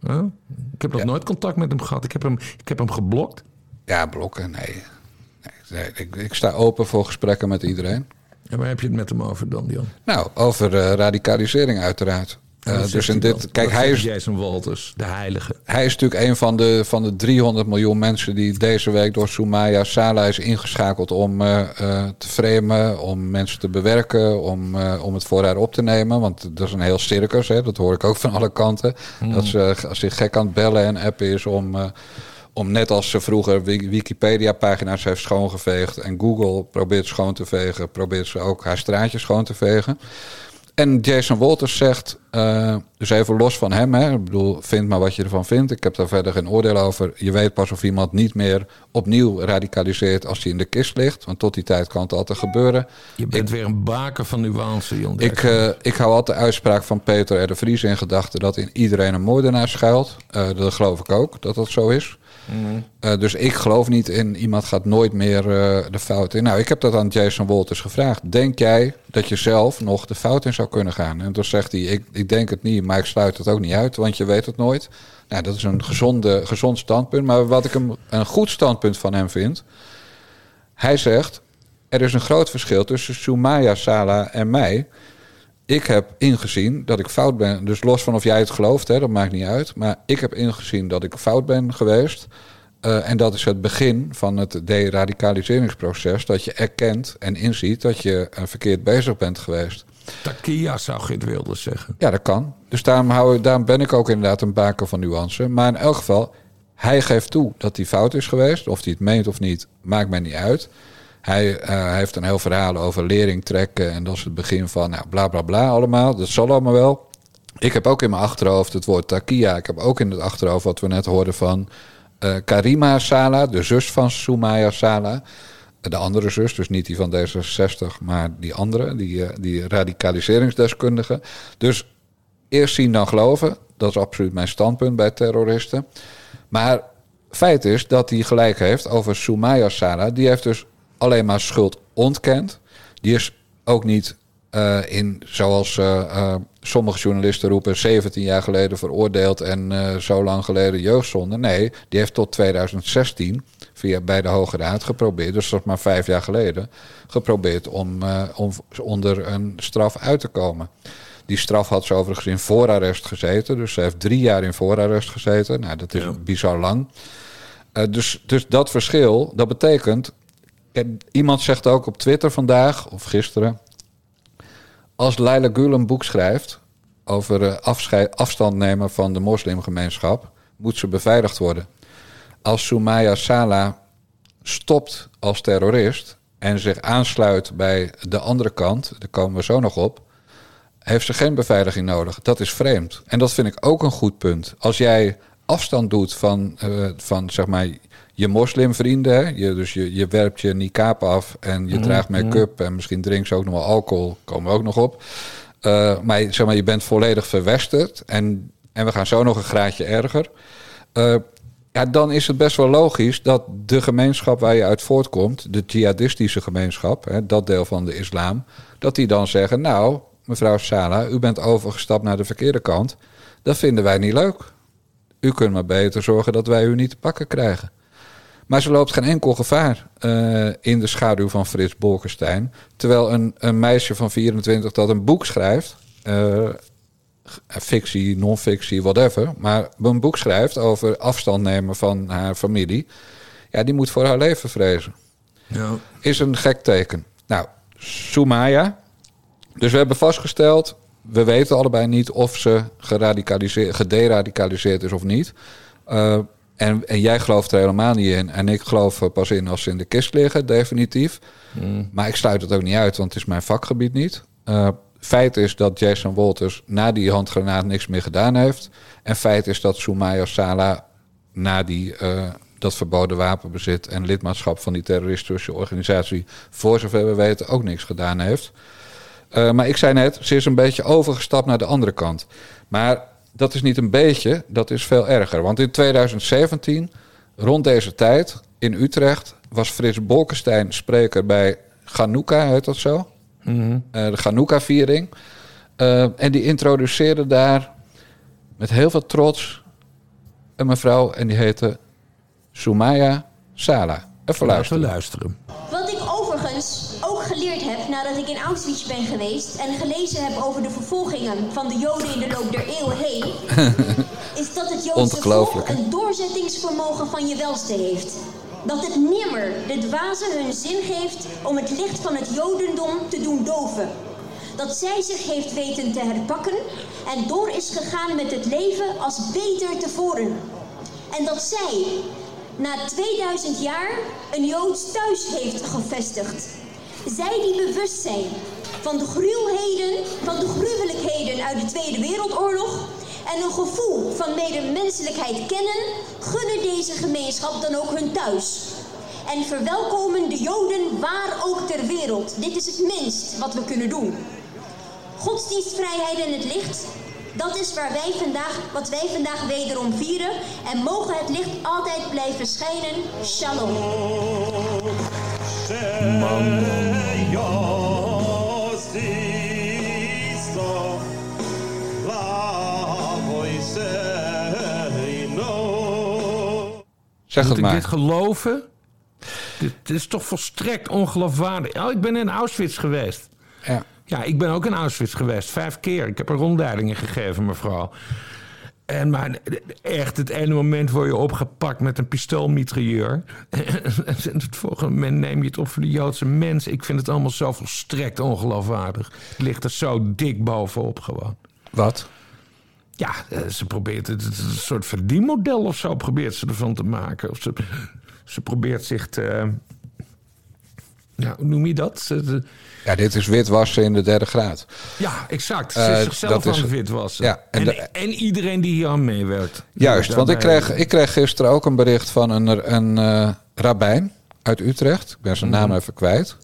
ja. Ik heb nog ja. nooit contact met hem gehad. Ik heb hem, ik heb hem geblokt. Ja, blokken, nee. nee, nee ik, ik, sta open voor gesprekken met iedereen. En waar heb je het met hem over dan, Jan? Nou, over uh, radicalisering uiteraard. Uh, dus in dit, kijk, hij is. Jason Walters, de heilige. Hij is natuurlijk een van de, van de 300 miljoen mensen die deze week door Soumaya Sala is ingeschakeld om uh, uh, te framen, om mensen te bewerken, om, om het voor haar op te nemen. Want dat is een heel circus, hè? dat hoor ik ook van alle kanten. Mm. Dat ze zich gek aan het bellen en appen is om. om net als ze vroeger Wikipedia-pagina's heeft schoongeveegd en Google probeert schoon te vegen, probeert ze ook haar straatje schoon te vegen. En Jason Walters zegt, uh, dus even los van hem, hè, ik bedoel, vind maar wat je ervan vindt. Ik heb daar verder geen oordeel over. Je weet pas of iemand niet meer opnieuw radicaliseert als hij in de kist ligt. Want tot die tijd kan het altijd gebeuren. Je bent ik, weer een baken van nuance, Jon. Ik, uh, ik hou altijd de uitspraak van Peter R. de Vries in gedachten dat in iedereen een moordenaar schuilt. Uh, dat geloof ik ook, dat dat zo is. Uh, dus ik geloof niet in iemand gaat nooit meer uh, de fout in. Nou, ik heb dat aan Jason Walters gevraagd. Denk jij dat je zelf nog de fout in zou kunnen gaan? En toen zegt hij, ik, ik denk het niet, maar ik sluit het ook niet uit, want je weet het nooit. Nou, dat is een gezonde, gezond standpunt. Maar wat ik een, een goed standpunt van hem vind... Hij zegt, er is een groot verschil tussen Soumaya Sala en mij... Ik heb ingezien dat ik fout ben. Dus los van of jij het gelooft, hè, dat maakt niet uit. Maar ik heb ingezien dat ik fout ben geweest. Uh, en dat is het begin van het deradicaliseringsproces. Dat je erkent en inziet dat je uh, verkeerd bezig bent geweest. Takia zou Git Wilders zeggen. Ja, dat kan. Dus daarom, hou, daarom ben ik ook inderdaad een baken van nuance. Maar in elk geval, hij geeft toe dat hij fout is geweest. Of hij het meent of niet, maakt mij niet uit. Hij, uh, hij, heeft een heel verhaal over lering trekken. En dat is het begin van nou, bla bla bla allemaal. Dat zal allemaal wel. Ik heb ook in mijn achterhoofd het woord Takia. Ik heb ook in het achterhoofd wat we net hoorden van uh, Karima Sala, de zus van Soumaya Sala. De andere zus, dus niet die van D66, maar die andere, die, uh, die radicaliseringsdeskundige. Dus eerst zien dan geloven. Dat is absoluut mijn standpunt bij terroristen. Maar feit is dat hij gelijk heeft over Soumaya Sala. Die heeft dus alleen maar schuld ontkend. Die is ook niet uh, in, zoals uh, uh, sommige journalisten roepen, 17 jaar geleden veroordeeld en zo lang geleden jeugdzonde. Nee, die heeft tot 2016 via bij de Hoge Raad geprobeerd, dus dat is maar vijf jaar geleden, geprobeerd om, om onder een straf uit te komen. Die straf had ze overigens in voorarrest gezeten, dus ze heeft drie jaar in voorarrest gezeten. Nou, dat is ja. bizar lang. dus, dus dat verschil, dat betekent en iemand zegt ook op Twitter vandaag, of gisteren... als Laila Gül een boek schrijft over uh, afstand nemen van de moslimgemeenschap... moet ze beveiligd worden. Als Soumaya Sala stopt als terrorist... en zich aansluit bij de andere kant, daar komen we zo nog op... heeft ze geen beveiliging nodig. Dat is vreemd. En dat vind ik ook een goed punt. Als jij afstand doet van, uh, van zeg maar je moslimvrienden. Hè? Je, dus je, je werpt je niqab af en je mm, draagt make-up en misschien drinkt ze ook nog wel alcohol, komen we ook nog op. Uh, maar, zeg maar je bent volledig verwesterd en en we gaan zo nog een graadje erger. Uh, ja, dan is het best wel logisch dat de gemeenschap waar je uit voortkomt, de jihadistische gemeenschap, hè, dat deel van de islam, dat die dan zeggen: Nou, mevrouw Sala, u bent overgestapt naar de verkeerde kant. Dat vinden wij niet leuk. U kunt maar beter zorgen dat wij u niet te pakken krijgen. Maar ze loopt geen enkel gevaar uh, in de schaduw van Frits Bolkestein. Terwijl een, een meisje van 24 dat een boek schrijft, uh, fictie, non-fictie, whatever, maar een boek schrijft over afstand nemen van haar familie, ja, die moet voor haar leven vrezen. Ja. Is een gek teken. Nou, Sumaya. Dus we hebben vastgesteld, we weten allebei niet of ze geradicaliseerd, gederadicaliseerd is of niet. Uh, en, en jij gelooft er helemaal niet in. En ik geloof er pas in als ze in de kist liggen, definitief. Mm. Maar ik sluit het ook niet uit, want het is mijn vakgebied niet. Uh, feit is dat Jason Walters na die handgranaat niks meer gedaan heeft. En feit is dat Soumaya Sala na die, uh, dat verboden wapenbezit en lidmaatschap van die terroristische organisatie, voor zover we weten, ook niks gedaan heeft. Uh, maar ik zei net, ze is een beetje overgestapt naar de andere kant. Maar dat is niet een beetje, dat is veel erger. Want in 2017, rond deze tijd, in Utrecht, was Frits Bolkestein spreker bij Ganouka, heet dat zo? Mm de Ganouka-viering. Uh, en die introduceerde daar met heel veel trots een mevrouw en die heette Sumaya Sala. Even luisteren. luisteren. Wat ik overigens ook geleerd heb nadat ik in Auschwitz ben geweest en gelezen heb over de vervolgingen van de Joden in de loop der eeuwen heen, is dat het Joodse volk een doorzettingsvermogen van je welste heeft. Dat het nimmer de dwazen hun zin geeft om het licht van het Jodendom te doen doven. Dat zij zich heeft weten te herpakken en door is gegaan met het leven als beter tevoren. En dat zij, na 2000 jaar een Joods thuis heeft gevestigd. Zij die bewust zijn van de gruwelijkheden, van de gruwelijkheden uit de Tweede Wereldoorlog en een gevoel van medemenselijkheid kennen, gunnen deze gemeenschap dan ook hun thuis. En verwelkomen de Joden waar ook ter wereld. Dit is het minst wat we kunnen doen. Godsdienstvrijheid en het licht dat is waar wij vandaag, wat wij vandaag wederom vieren. En mogen het licht altijd blijven schijnen. Shalom. Zeg het maar. dit geloven? Dit, dit is toch volstrekt ongeloofwaardig. Oh, ik ben in Auschwitz geweest. Ja. Ja, ik ben ook in Auschwitz geweest, vijf keer. Ik heb er rondleidingen gegeven, mevrouw. En maar echt, het ene moment word je opgepakt met een pistoolmitrailleur. en het volgende moment neem je het op voor de Joodse mens. Ik vind het allemaal zo volstrekt ongeloofwaardig. Het ligt er zo dik bovenop gewoon. Wat? Ja, eh, ze probeert het, een soort verdienmodel of zo probeert ze ervan te maken. Of ze, ze probeert zich te... Ja, hoe noem je dat? Ja, dit is witwassen in de derde graad. Ja, exact. Ze is uh, zichzelf aan het witwassen. Ja, en, en, iedereen die hier aan meewerkt. Juist, want ik kreeg, ik kreeg gisteren ook een bericht van een, een uh, rabbijn uit Utrecht. Ik ben zijn naam mhm. even kwijt.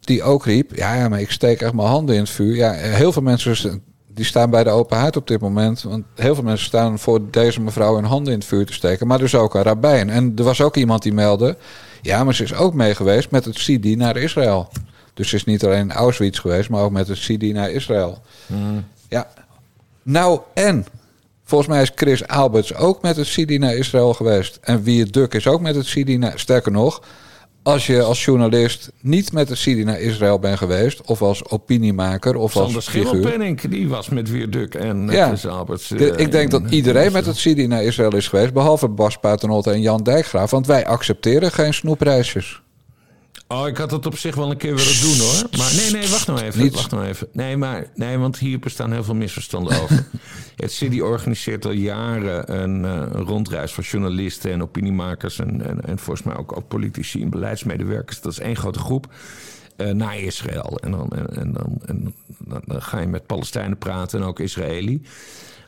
Die ook riep, ja, ja, maar ik steek echt mijn handen in het vuur. Ja, heel veel mensen die staan bij de open haard op dit moment. Want heel veel mensen staan voor deze mevrouw hun handen in het vuur te steken. Maar dus ook een rabbijn. En er was ook iemand die meldde... Ja, maar ze is ook mee geweest met het CD naar Israël. Dus ze is niet alleen in Auschwitz geweest, maar ook met het CD naar Israël. Mm. Ja, nou en... Volgens mij is Chris Alberts ook met het CD naar Israël geweest. En Wie Duk is ook met het CD naar... Sterker nog, als je als journalist niet met het CD naar Israël bent geweest... of als opiniemaker of Sander als figuur... Sander die was met Duk en ja, Chris Alberts. ik denk dat iedereen met het CD naar Israël is geweest... behalve Bas Paternotte en Jan Dijkgraaf. Want wij accepteren geen snoepreisjes. Oh, ik had het op zich wel een keer willen doen hoor. Maar nee, nee, wacht nou even. Wacht nou even. Nee, maar, nee, want hier bestaan heel veel misverstanden over. het City organiseert al jaren een, een, rondreis voor journalisten en opiniemakers. En, en, en, volgens mij ook, ook politici en beleidsmedewerkers. Dat is één grote groep. Uh, naar Israël. En, dan, en, en, dan, en dan ga je met Palestijnen praten en ook Israëli.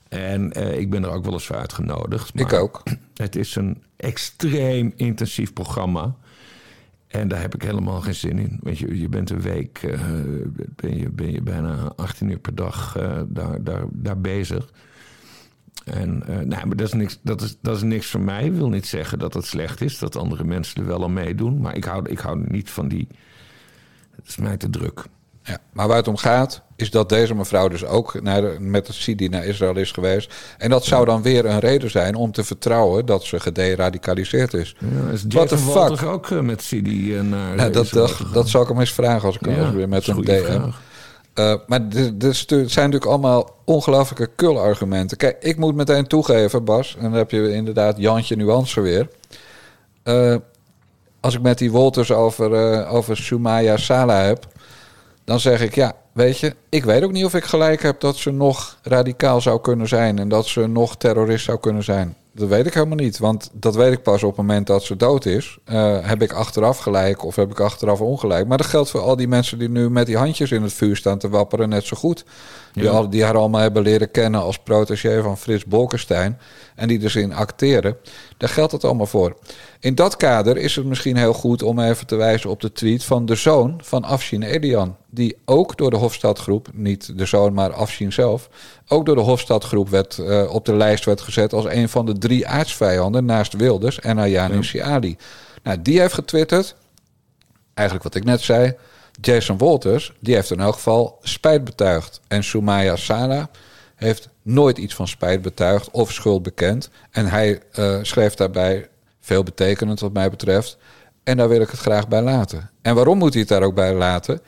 En uh, ik ben er ook wel eens voor uitgenodigd. Maar ik ook. Het is een extreem intensief programma. En daar heb ik helemaal geen zin in. Want je, je bent een week, uh, ben, je, ben je bijna 18 uur per dag uh, daar, daar, daar bezig. En uh, nou, maar dat is, niks, dat, is, dat is niks voor mij. Ik wil niet zeggen dat het slecht is, dat andere mensen er wel aan meedoen. Maar ik hou, ik hou niet van die. Het is mij te druk. Ja, maar waar het om gaat, is dat deze mevrouw dus ook naar met het Sidi naar Israël is geweest. En dat zou dan weer een reden zijn om te vertrouwen dat ze gederadicaliseerd is. Ja, is What the fuck? ook uh, met Sidi naar ja, dat, dat, dat, zal ik hem eens vragen als ik hem weer met een DM. Uh, maar er zijn natuurlijk allemaal ongelooflijke kul-argumenten. Kijk, ik moet meteen toegeven, Bas, en dan heb je inderdaad Jantje Nuance weer. Uh, als ik met die Wolters over, uh, over Sumaya Sala heb, dan zeg ik ja, weet je, ik weet ook niet of ik gelijk heb dat ze nog radicaal zou kunnen zijn en dat ze nog terrorist zou kunnen zijn. Dat weet ik helemaal niet, want dat weet ik pas op het moment dat ze dood is. Uh, heb ik achteraf gelijk of heb ik achteraf ongelijk? Maar dat geldt voor al die mensen die nu met die handjes in het vuur staan te wapperen net zo goed. Die, al, die haar allemaal hebben leren kennen als protégé van Frits Bolkestein. En die dus in acteren. Daar geldt het allemaal voor. In dat kader is het misschien heel goed om even te wijzen op de tweet van de zoon van Afshin Elian. Die ook door de Hofstadgroep, niet de zoon, maar Afshin zelf, ook door de Hofstadgroep werd, uh, op de lijst werd gezet als een van de drie aardsvijanden naast Wilders en Ayaan Siali. Nou, die heeft getwitterd, eigenlijk wat ik net zei. Jason Walters, die heeft in elk geval spijt betuigd. En Sumaya Sala heeft nooit iets van spijt betuigd of schuld bekend. En hij uh, schreef daarbij veel betekenend wat mij betreft. En daar wil ik het graag bij laten. En waarom moet hij het daar ook bij laten?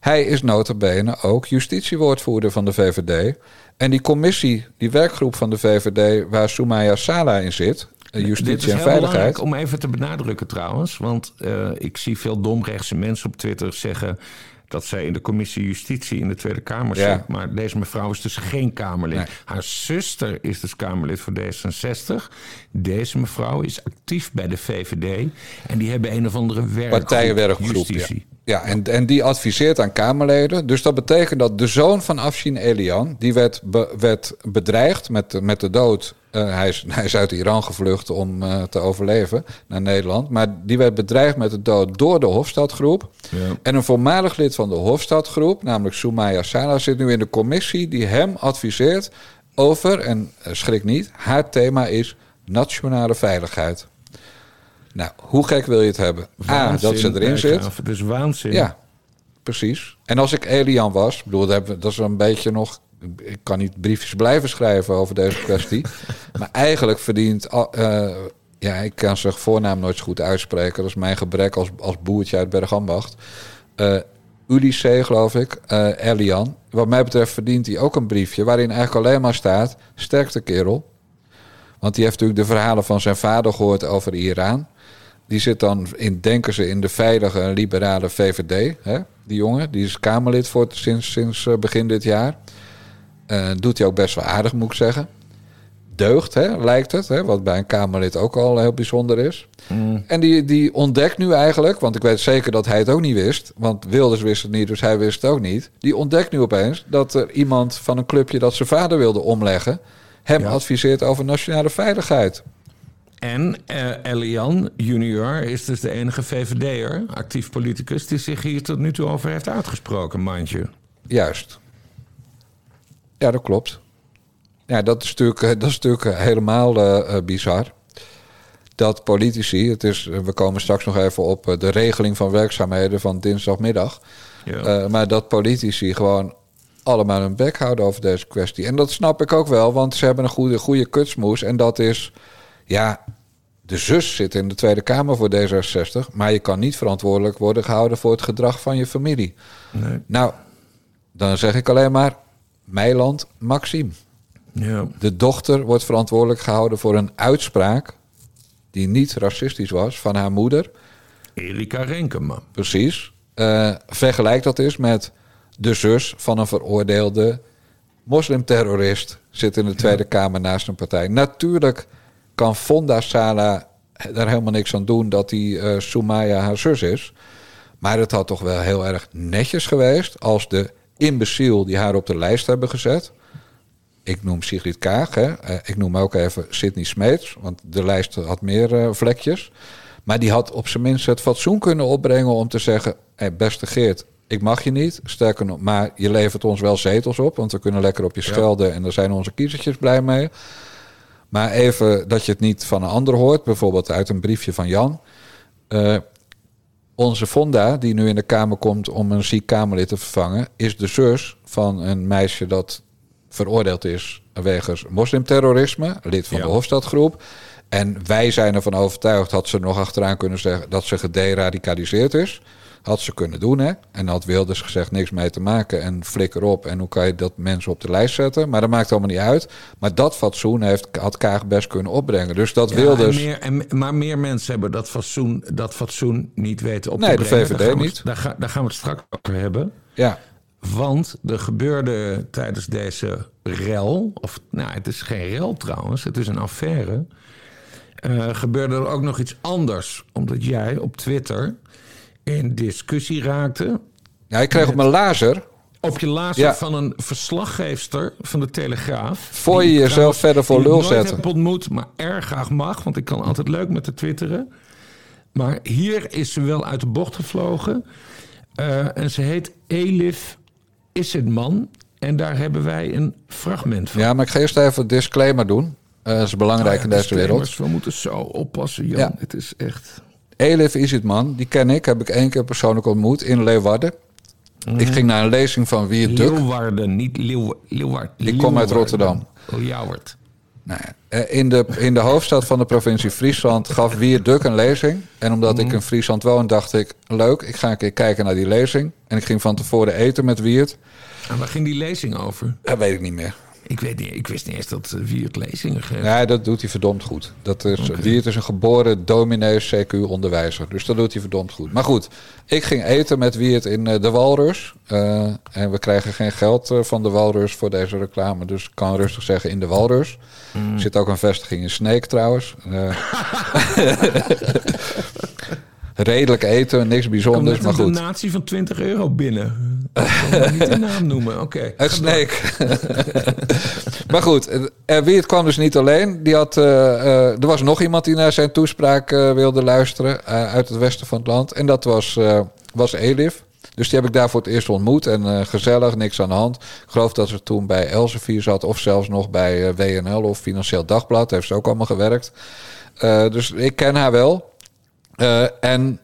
Hij is notabene ook justitiewoordvoerder van de VVD. En die commissie, die werkgroep van de VVD, waar Sumaya Sala in zit, justitie en veiligheid. Om even te benadrukken trouwens, want uh, ik zie veel domrechtse mensen op Twitter zeggen dat zij in de commissie Justitie in de Tweede Kamer zit. Maar deze mevrouw is dus geen Kamerlid. Haar zuster is dus Kamerlid voor D66. Deze mevrouw is actief bij de VVD. En die hebben een of andere werkgroep. Partijenwerkgroep, justitie. Ja, en, en die adviseert aan Kamerleden. Dus dat betekent dat de zoon van Afshin Elian... die werd, werd bedreigd met, met de dood uh, hij, is, hij is uit Iran gevlucht om uh, te overleven naar Nederland. Maar die werd bedreigd met de dood door de Hofstadgroep. Ja. En een voormalig lid van de Hofstadgroep, namelijk Soumaya Sana, zit nu in de commissie die hem adviseert over, en uh, schrik niet, haar thema is nationale veiligheid. Nou, hoe gek wil je het hebben? Waanzin, A, dat ze erin zit. Is waanzin. Ja, precies. En als ik Elian was, bedoel, dat is een beetje nog ik kan niet briefjes blijven schrijven over deze kwestie. maar eigenlijk verdient. Uh, ja, ik kan zijn voornaam nooit zo goed uitspreken. Dat is mijn gebrek als, als boertje uit Bergambacht. Uh, Ulysse, geloof ik, uh, Elian. Wat mij betreft verdient hij ook een briefje waarin eigenlijk alleen maar staat: sterkte kerel. Want die heeft natuurlijk de verhalen van zijn vader gehoord over Iran. Die zit dan in, denken ze, in de veilige en liberale VVD. Hè? Die jongen, die is Kamerlid voor, sinds, sinds begin dit jaar. Uh, doet hij ook best wel aardig, moet ik zeggen. Deugd, hè, lijkt het. Hè, wat bij een Kamerlid ook al heel bijzonder is. Mm. En die, die ontdekt nu eigenlijk, want ik weet zeker dat hij het ook niet wist. Want Wilders wist het niet, dus hij wist het ook niet. Die ontdekt nu opeens dat er iemand van een clubje dat zijn vader wilde omleggen. hem adviseert over nationale veiligheid. En uh, Elian junior is dus de enige VVD'er, actief politicus, die zich hier tot nu toe over heeft uitgesproken, mandje. Juist. Ja, dat klopt. Ja, dat is natuurlijk, eh, dat is natuurlijk helemaal uh, bizar. Dat politici, het is, we komen straks nog even op de regeling van werkzaamheden van dinsdagmiddag. Ja. Uh, maar dat politici gewoon allemaal hun bek houden over deze kwestie. En dat snap ik ook wel, want ze hebben een goede, goede kutsmoes. En dat is, ja, de zus zit in de Tweede Kamer voor D66. Maar je kan niet verantwoordelijk worden gehouden voor het gedrag van je familie. Nee. Nou, dan zeg ik alleen maar, Meiland Maxime. Ja. De dochter wordt verantwoordelijk gehouden voor een uitspraak die niet racistisch was van haar moeder. Erika Renkema. Precies. Uh, vergelijk dat eens met de zus van een veroordeelde moslimterrorist. Zit in de Tweede Kamer naast een partij. Natuurlijk kan Fonda Sala daar helemaal niks aan doen dat die uh, Soumaya haar zus is. Maar het had toch wel heel erg netjes geweest als de imbeciel die haar op de lijst hebben gezet. Ik noem Sigrid Kaag. Hè. Eh, ik noem ook even Sidney Smeets. Want de lijst had meer uh, vlekjes. Maar die had op zijn minst het fatsoen kunnen opbrengen om te zeggen... Hey, beste Geert, ik mag je niet. Sterker nog, maar je levert ons wel zetels op. Want we kunnen lekker op je schelden en daar zijn onze kiezertjes blij mee. Maar even dat je het niet van een ander hoort, bijvoorbeeld uit een briefje van Jan. Uh, onze Fonda, die nu in de Kamer komt om een ziek Kamerlid te vervangen, is de zus van een meisje dat veroordeeld is wegens moslimterrorisme, lid van de Hofstadgroep. En wij zijn ervan overtuigd, had ze nog achteraan kunnen zeggen, dat ze gederadicaliseerd is. Had ze kunnen doen, hè? En had Wilders gezegd niks mee te maken en flikker op. En hoe kan je dat mensen op de lijst zetten? Maar dat maakt allemaal niet uit. Maar dat fatsoen heeft, had Kaag best kunnen opbrengen. Dus dat ja, Wilders... En meer, en, maar meer mensen hebben dat fatsoen, dat fatsoen niet weten op nee, te brengen. Nee, de VVD niet. daar, ga, daar gaan we het straks over hebben. Ja. Want er gebeurde tijdens deze rel... of nou, het is geen rel trouwens, het is een affaire... Uh, gebeurde er ook nog iets anders. Omdat jij op Twitter in discussie raakte. Ja, ik kreeg op mijn lazer. Op je lazer van een verslaggeefster van de Telegraaf. Voor je jezelf verder voor lul zetten. Ik heb ontmoet, maar erg graag mag. Want ik kan altijd leuk met de twitteren. Maar hier is ze wel uit de bocht gevlogen. Uh, en ze heet Elif Issedman. En daar hebben wij een fragment van. Ja, maar ik ga eerst even een disclaimer doen. Uh, dat is belangrijk oh in deze wereld. We moeten zo oppassen, Jan. Ja. Het is echt... Elif Isitman, die ken ik, heb ik één keer persoonlijk ontmoet in Leeuwarden. Ik ging naar een lezing van Wie Duk. Leeuwarden, niet Leeuw, Leeuward. Ik kom uit Rotterdam. Leeuward. Nou, in, de, in de hoofdstad van de provincie Friesland gaf Wier Duk een lezing. En omdat ik in Friesland woon, dacht ik... leuk, ik ga een keer kijken naar die lezing. En ik ging van tevoren eten met Wiert. En waar ging die lezing over? Dat weet ik niet meer. Ik, weet niet, ik wist niet eens dat Wiert lezingen geeft. Ja, dat doet hij verdomd goed. Dat is, okay. Wiert is een geboren dominee CQ-onderwijzer. Dus dat doet hij verdomd goed. Maar goed, ik ging eten met Wiert in uh, de Walrus. Uh, en we krijgen geen geld uh, van de Walrus voor deze reclame. Dus ik kan rustig zeggen in de Walrus. Mm. Er zit ook een vestiging in Sneek trouwens. redelijk eten, niks bijzonders, maar goed. een donatie van 20 euro binnen. Ik niet de naam noemen, oké. Okay. Het Sneek. maar goed, Wiert kwam dus niet alleen. Die had, uh, uh, er was nog iemand die naar zijn toespraak uh, wilde luisteren uit het westen van het land. En dat was, was Elif. Dus die heb ik daar voor het eerst ontmoet. En gezellig, niks aan de hand. Ik geloof dat ze toen bij Elsevier zat. Of zelfs nog bij WNL of Financieel Dagblad. Heeft ze ook allemaal gewerkt. dus ik ken haar wel. En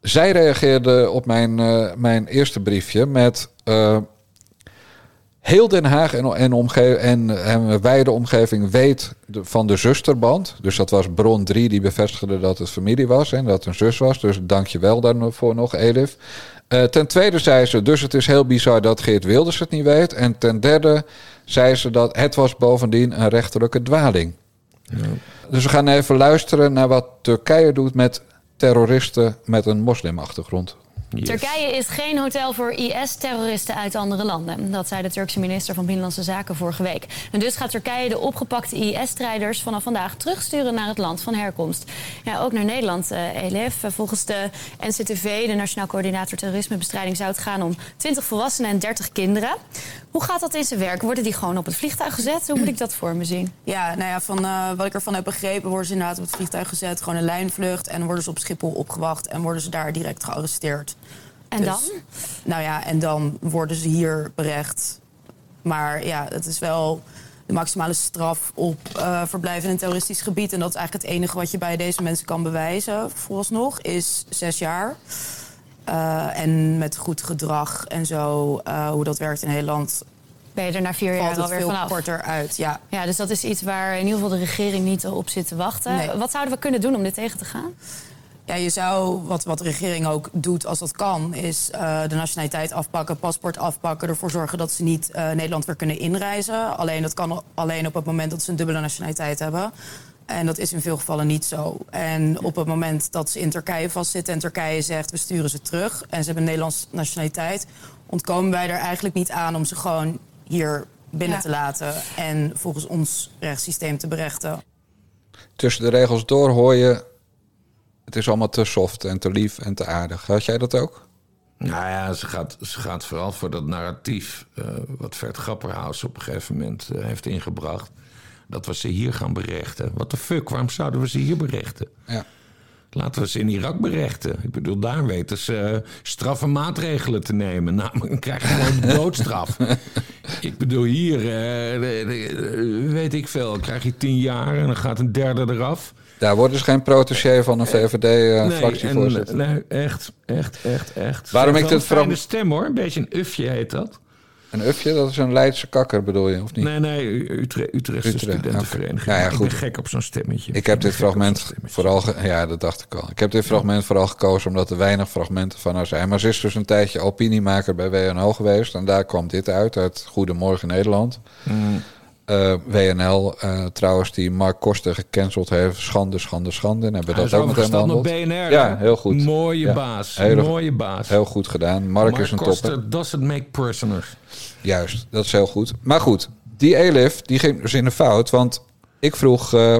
zij reageerde op mijn, uh, mijn eerste briefje met. Uh, heel Den Haag en, en, omge en, en wijde omgeving weet de, van de zusterband. Dus dat was bron 3 die bevestigde dat het familie was en dat het een zus was. Dus dank je wel daarvoor nog, Elif. Uh, ten tweede zei ze, dus het is heel bizar dat Geert Wilders het niet weet. En ten derde zei ze dat het was bovendien een rechterlijke dwaling. Ja. Dus we gaan even luisteren naar wat Turkije doet met terroristen met een moslimachtergrond. Yes. Turkije is geen hotel voor IS-terroristen uit andere landen. Dat zei de Turkse minister van Binnenlandse Zaken vorige week. En dus gaat Turkije de opgepakte IS-strijders vanaf vandaag terugsturen naar het land van herkomst. Ja, ook naar Nederland, uh, Elif. Volgens de NCTV, de Nationaal Coördinator Terrorismebestrijding, zou het gaan om 20 volwassenen en 30 kinderen. Hoe gaat dat in zijn werk? Worden die gewoon op het vliegtuig gezet? Hoe moet ik dat voor me zien? Ja, nou ja, van uh, wat ik ervan heb begrepen, worden ze inderdaad op het vliegtuig gezet. Gewoon een lijnvlucht. En worden ze op Schiphol opgewacht en worden ze daar direct gearresteerd. En dus, dan? Nou ja, en dan worden ze hier berecht. Maar ja, het is wel de maximale straf op uh, verblijf in een terroristisch gebied. En dat is eigenlijk het enige wat je bij deze mensen kan bewijzen, vooralsnog, is zes jaar. Uh, en met goed gedrag en zo, uh, hoe dat werkt in Nederland. Ben je er na vier jaar alweer veel vanaf? korter uit, ja. Ja, dus dat is iets waar in ieder geval de regering niet op zit te wachten. Nee. Wat zouden we kunnen doen om dit tegen te gaan? Ja, je zou, wat, wat de regering ook doet als dat kan, is uh, de nationaliteit afpakken, paspoort afpakken, ervoor zorgen dat ze niet uh, Nederland weer kunnen inreizen. Alleen dat kan alleen op het moment dat ze een dubbele nationaliteit hebben. En dat is in veel gevallen niet zo. En op het moment dat ze in Turkije vastzitten en Turkije zegt we sturen ze terug en ze hebben een Nederlandse nationaliteit, ontkomen wij er eigenlijk niet aan om ze gewoon hier binnen ja. te laten en volgens ons rechtssysteem te berechten. Tussen de regels door hoor je het is allemaal te soft en te lief en te aardig. Had jij dat ook? Nou ja, ze gaat, ze gaat vooral voor dat narratief... Uh, wat Vert Grapperhaus op een gegeven moment uh, heeft ingebracht... dat we ze hier gaan berechten. Wat de fuck, waarom zouden we ze hier berechten? Ja. Laten we ze in Irak berechten. Ik bedoel, daar weten ze uh, straffe maatregelen te nemen. Nou, dan krijg je gewoon de doodstraf. Ik bedoel, hier weet ik veel. krijg je tien jaar en dan gaat een derde eraf. Daar wordt dus geen protégé van een VVD-fractievoorzitter. Uh, nee, nee, echt, echt, echt, echt. Waarom ik dit vooral... Een stem hoor, een beetje een ufje heet dat. Een ufje, dat is een Leidse kakker bedoel je, of niet? Nee, nee, Utrecht, Utrechtse Utrecht, studentenvereniging. Nou ja, goed. Ik ben gek op zo'n stemmetje. Ik heb dit fragment vooral... Ja, dat dacht ik al. Ik heb dit fragment vooral gekozen omdat er weinig fragmenten van haar zijn. Maar ze is dus een tijdje opiniemaker bij WNO geweest. En daar kwam dit uit, uit Goedemorgen Nederland. Mm. Uh, WNL uh, trouwens, die Mark Koster gecanceld heeft. Schande, schande, schande. En hebben dat ook met hem behandeld. BNR. Ja, heel goed. Mooie ja. baas. Hele, mooie baas. Heel goed gedaan. Mark, Mark is een Koster topper. doesn't make prisoners. Juist, dat is heel goed. Maar goed, die Elif, die ging dus in de fout. Want ik vroeg, uh,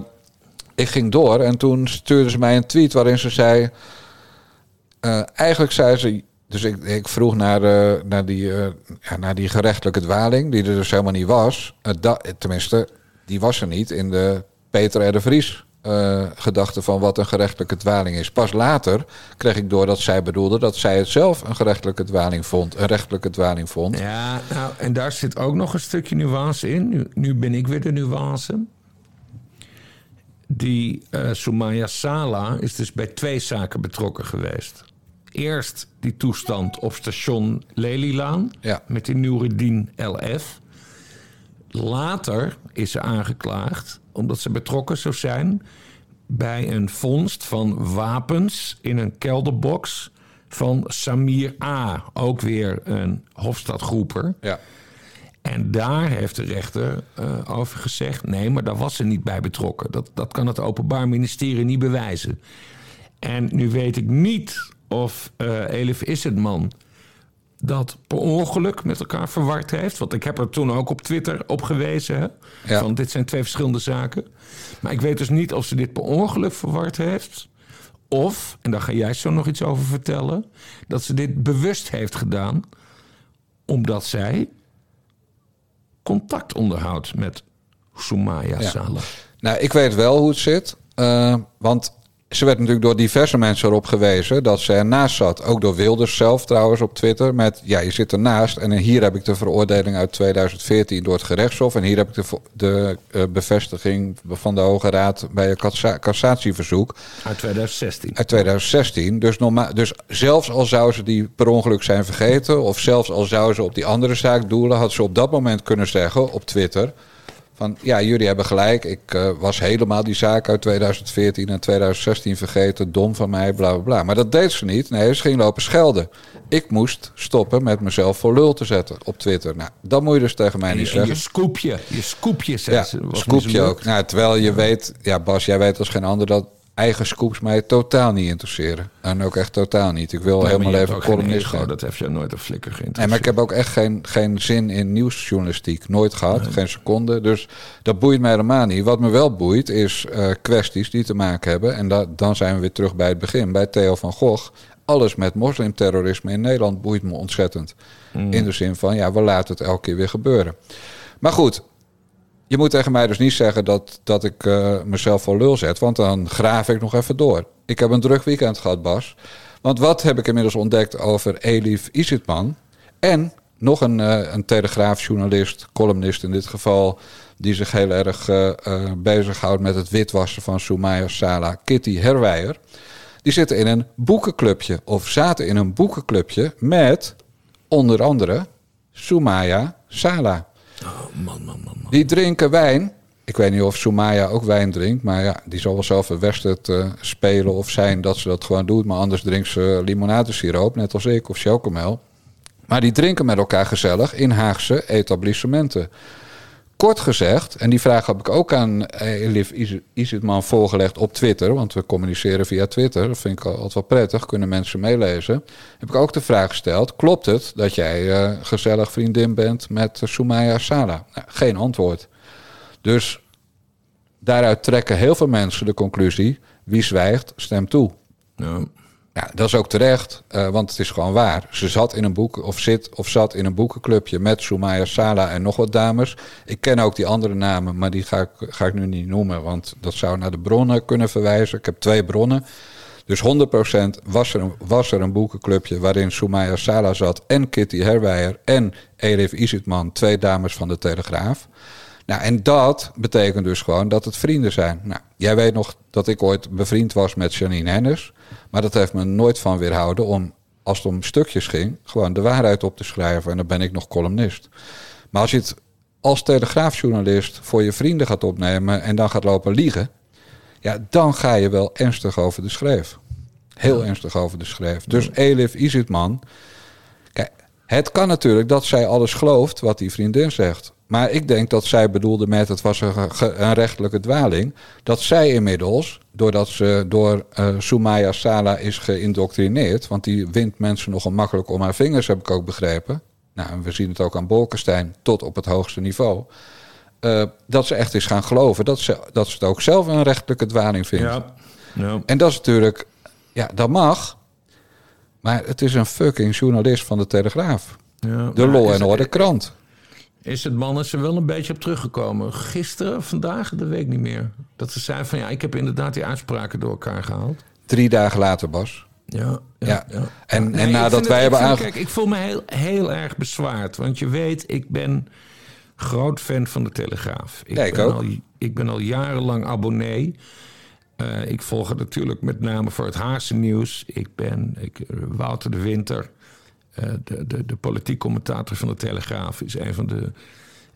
ik ging door en toen stuurde ze mij een tweet waarin ze zei... eigenlijk zei ze, dus ik, ik vroeg naar, uh, naar, die, ja, naar die gerechtelijke dwaling, die er dus helemaal niet was. Tenminste, die was er niet in de Peter R. de Vries gedachte van wat een gerechtelijke dwaling is. Pas later kreeg ik door dat zij bedoelde dat zij het zelf een gerechtelijke dwaling vond, een rechtelijke dwaling vond. Ja, nou, en daar zit ook nog een stukje nuance in. Nu, nu ben ik weer de nuance. Die Sumaya Sala is dus bij twee zaken betrokken geweest eerst die toestand op station Lelylaan ja. met die Noureddin LF. Later is ze aangeklaagd omdat ze betrokken zou zijn bij een vondst van wapens in een kelderbox van Samir A. Ook weer een Hofstadgroeper. Ja. En daar heeft de rechter uh, over gezegd: nee, maar daar was ze niet bij betrokken. Dat, dat kan het Openbaar Ministerie niet bewijzen. En nu weet ik niet of uh, Elif is het man dat per ongeluk met elkaar verward heeft. Want ik heb er toen ook op Twitter op gewezen. Hè? Ja. Van dit zijn twee verschillende zaken. Maar ik weet dus niet of ze dit per ongeluk verward heeft. Of, en daar ga jij zo nog iets over vertellen... dat ze dit bewust heeft gedaan... omdat zij contact onderhoudt met Soumaya ja. Saleh. Nou, ik weet wel hoe het zit. Uh, want ze werd natuurlijk door diverse mensen erop gewezen dat ze ernaast zat. Ook door Wilders zelf trouwens op Twitter. Met ja, je zit ernaast. En hier heb ik de veroordeling uit 2014 door het gerechtshof. En hier heb ik de, de uh, bevestiging van de Hoge Raad bij een cassatieverzoek. Uit 2016. Uit 2016. Dus, normaal, dus zelfs al zou ze die per ongeluk zijn vergeten. Of zelfs al zou ze op die andere zaak doelen. Had ze op dat moment kunnen zeggen op Twitter van ja, jullie hebben gelijk. Ik uh, was helemaal die zaak uit 2014 en 2016 vergeten. Dom van mij, bla bla bla. Maar dat deed ze niet. Nee, ze ging lopen schelden. Ik moest stoppen met mezelf voor lul te zetten op Twitter. Nou, dat moet je dus tegen mij niet zeggen. Je scoopje, je scoopje ja, scoopje ook. Nou, terwijl je weet, ja Bas, jij weet als geen ander dat eigen scoops mij totaal niet interesseren. En ook echt totaal niet. Ik wil nee, helemaal even columnist. Dat heeft je nooit een flikker geïnteresseerd. Nee, maar ik heb ook echt geen, geen zin in nieuwsjournalistiek. Nooit gehad, geen seconde. Dus dat boeit mij helemaal niet. Wat me wel boeit is uh, kwesties die te maken hebben. En da dan zijn we weer terug bij het begin. Bij Theo van Gogh. Alles met moslimterrorisme in Nederland boeit me ontzettend. Mm. In de zin van, ja, we laten het elke keer weer gebeuren. Maar goed, je moet tegen mij dus niet zeggen dat, dat ik uh, mezelf voor lul zet, want dan graaf ik nog even door. Ik heb een druk weekend gehad, Bas. Want wat heb ik inmiddels ontdekt over Elif Isitman? En nog een, uh, een telegraafjournalist, columnist in dit geval, die zich heel erg uh, bezighoudt met het witwassen van Soumaya Sala, Kitty Herwijer. Die zitten in een boekenclubje, of zaten in een boekenclubje met onder andere Soumaya Sala. Oh, Die drinken wijn. Ik weet niet of Soumaya ook wijn drinkt. Maar ja, die zal wel zelf een wedstrijd uh, spelen of zijn dat ze dat gewoon doet. Maar anders drinkt ze limonadesiroop, net als ik, of chocomel. Maar die drinken met elkaar gezellig in Haagse etablissementen. Kort gezegd, en die vraag heb ik ook aan Elif Isitman voorgelegd op Twitter, want we communiceren via Twitter, dat vind ik altijd wel prettig, kunnen mensen meelezen. Heb ik ook de vraag gesteld: klopt het dat jij uh, gezellig vriendin bent met Soumaya Sala? Nou, geen antwoord. Dus daaruit trekken heel veel mensen de conclusie: wie zwijgt, stemt toe. Ja. Ja, dat is ook terecht, uh, want het is gewoon waar. Ze zat in een boek, of zit of zat in een boekenclubje met Soumaya Sala en nog wat dames. Ik ken ook die andere namen, maar die ga ik, ga ik nu niet noemen, want dat zou naar de bronnen kunnen verwijzen. Ik heb twee bronnen. Dus 100% was er, een, was er een boekenclubje waarin Soumaya Sala zat en Kitty Herwijer en Elif Isitman, twee dames van de Telegraaf. Nou, en dat betekent dus gewoon dat het vrienden zijn. Nou, jij weet nog dat ik ooit bevriend was met Janine Hennis. Maar dat heeft me nooit van weerhouden om, als het om stukjes ging, gewoon de waarheid op te schrijven. En dan ben ik nog columnist. Maar als je het als telegraafjournalist voor je vrienden gaat opnemen en dan gaat lopen liegen. Ja, dan ga je wel ernstig over de schreef. Heel ernstig over de schreef. Dus Elif Isitman. Kijk, het kan natuurlijk dat zij alles gelooft wat die vriendin zegt. Maar ik denk dat zij bedoelde met het was een, een rechtelijke dwaling. Dat zij inmiddels, doordat ze door uh, Soumaya Sala is geïndoctrineerd. Want die wint mensen nogal makkelijk om haar vingers, heb ik ook begrepen. Nou, we zien het ook aan Bolkestein tot op het hoogste niveau. Uh, dat ze echt is gaan geloven dat ze, dat ze het ook zelf een rechtelijke dwaling vindt. Ja. ja. En dat is natuurlijk, ja, dat mag. Maar het is een fucking journalist van de Telegraaf. Ja, de Law en Orde krant. Is het mannen ze wel een beetje op teruggekomen? Gisteren, vandaag, dat weet ik niet meer. Dat ze zeiden van ja, ik heb inderdaad die uitspraken door elkaar gehaald. Drie dagen later, Bas. Ja, ja, ja. En, en nadat wij hebben aange... Kijk, ik voel me heel, heel erg bezwaard. Want je weet, ik ben groot fan van de Telegraaf. Ik, ik ben, ook. Al, ik ben al jarenlang abonnee. Uh, ik volg het natuurlijk met name voor het Haagse nieuws. Ik ben ik, Wouter de Winter, de, de, de politiek commentator van de Telegraaf... is een van de,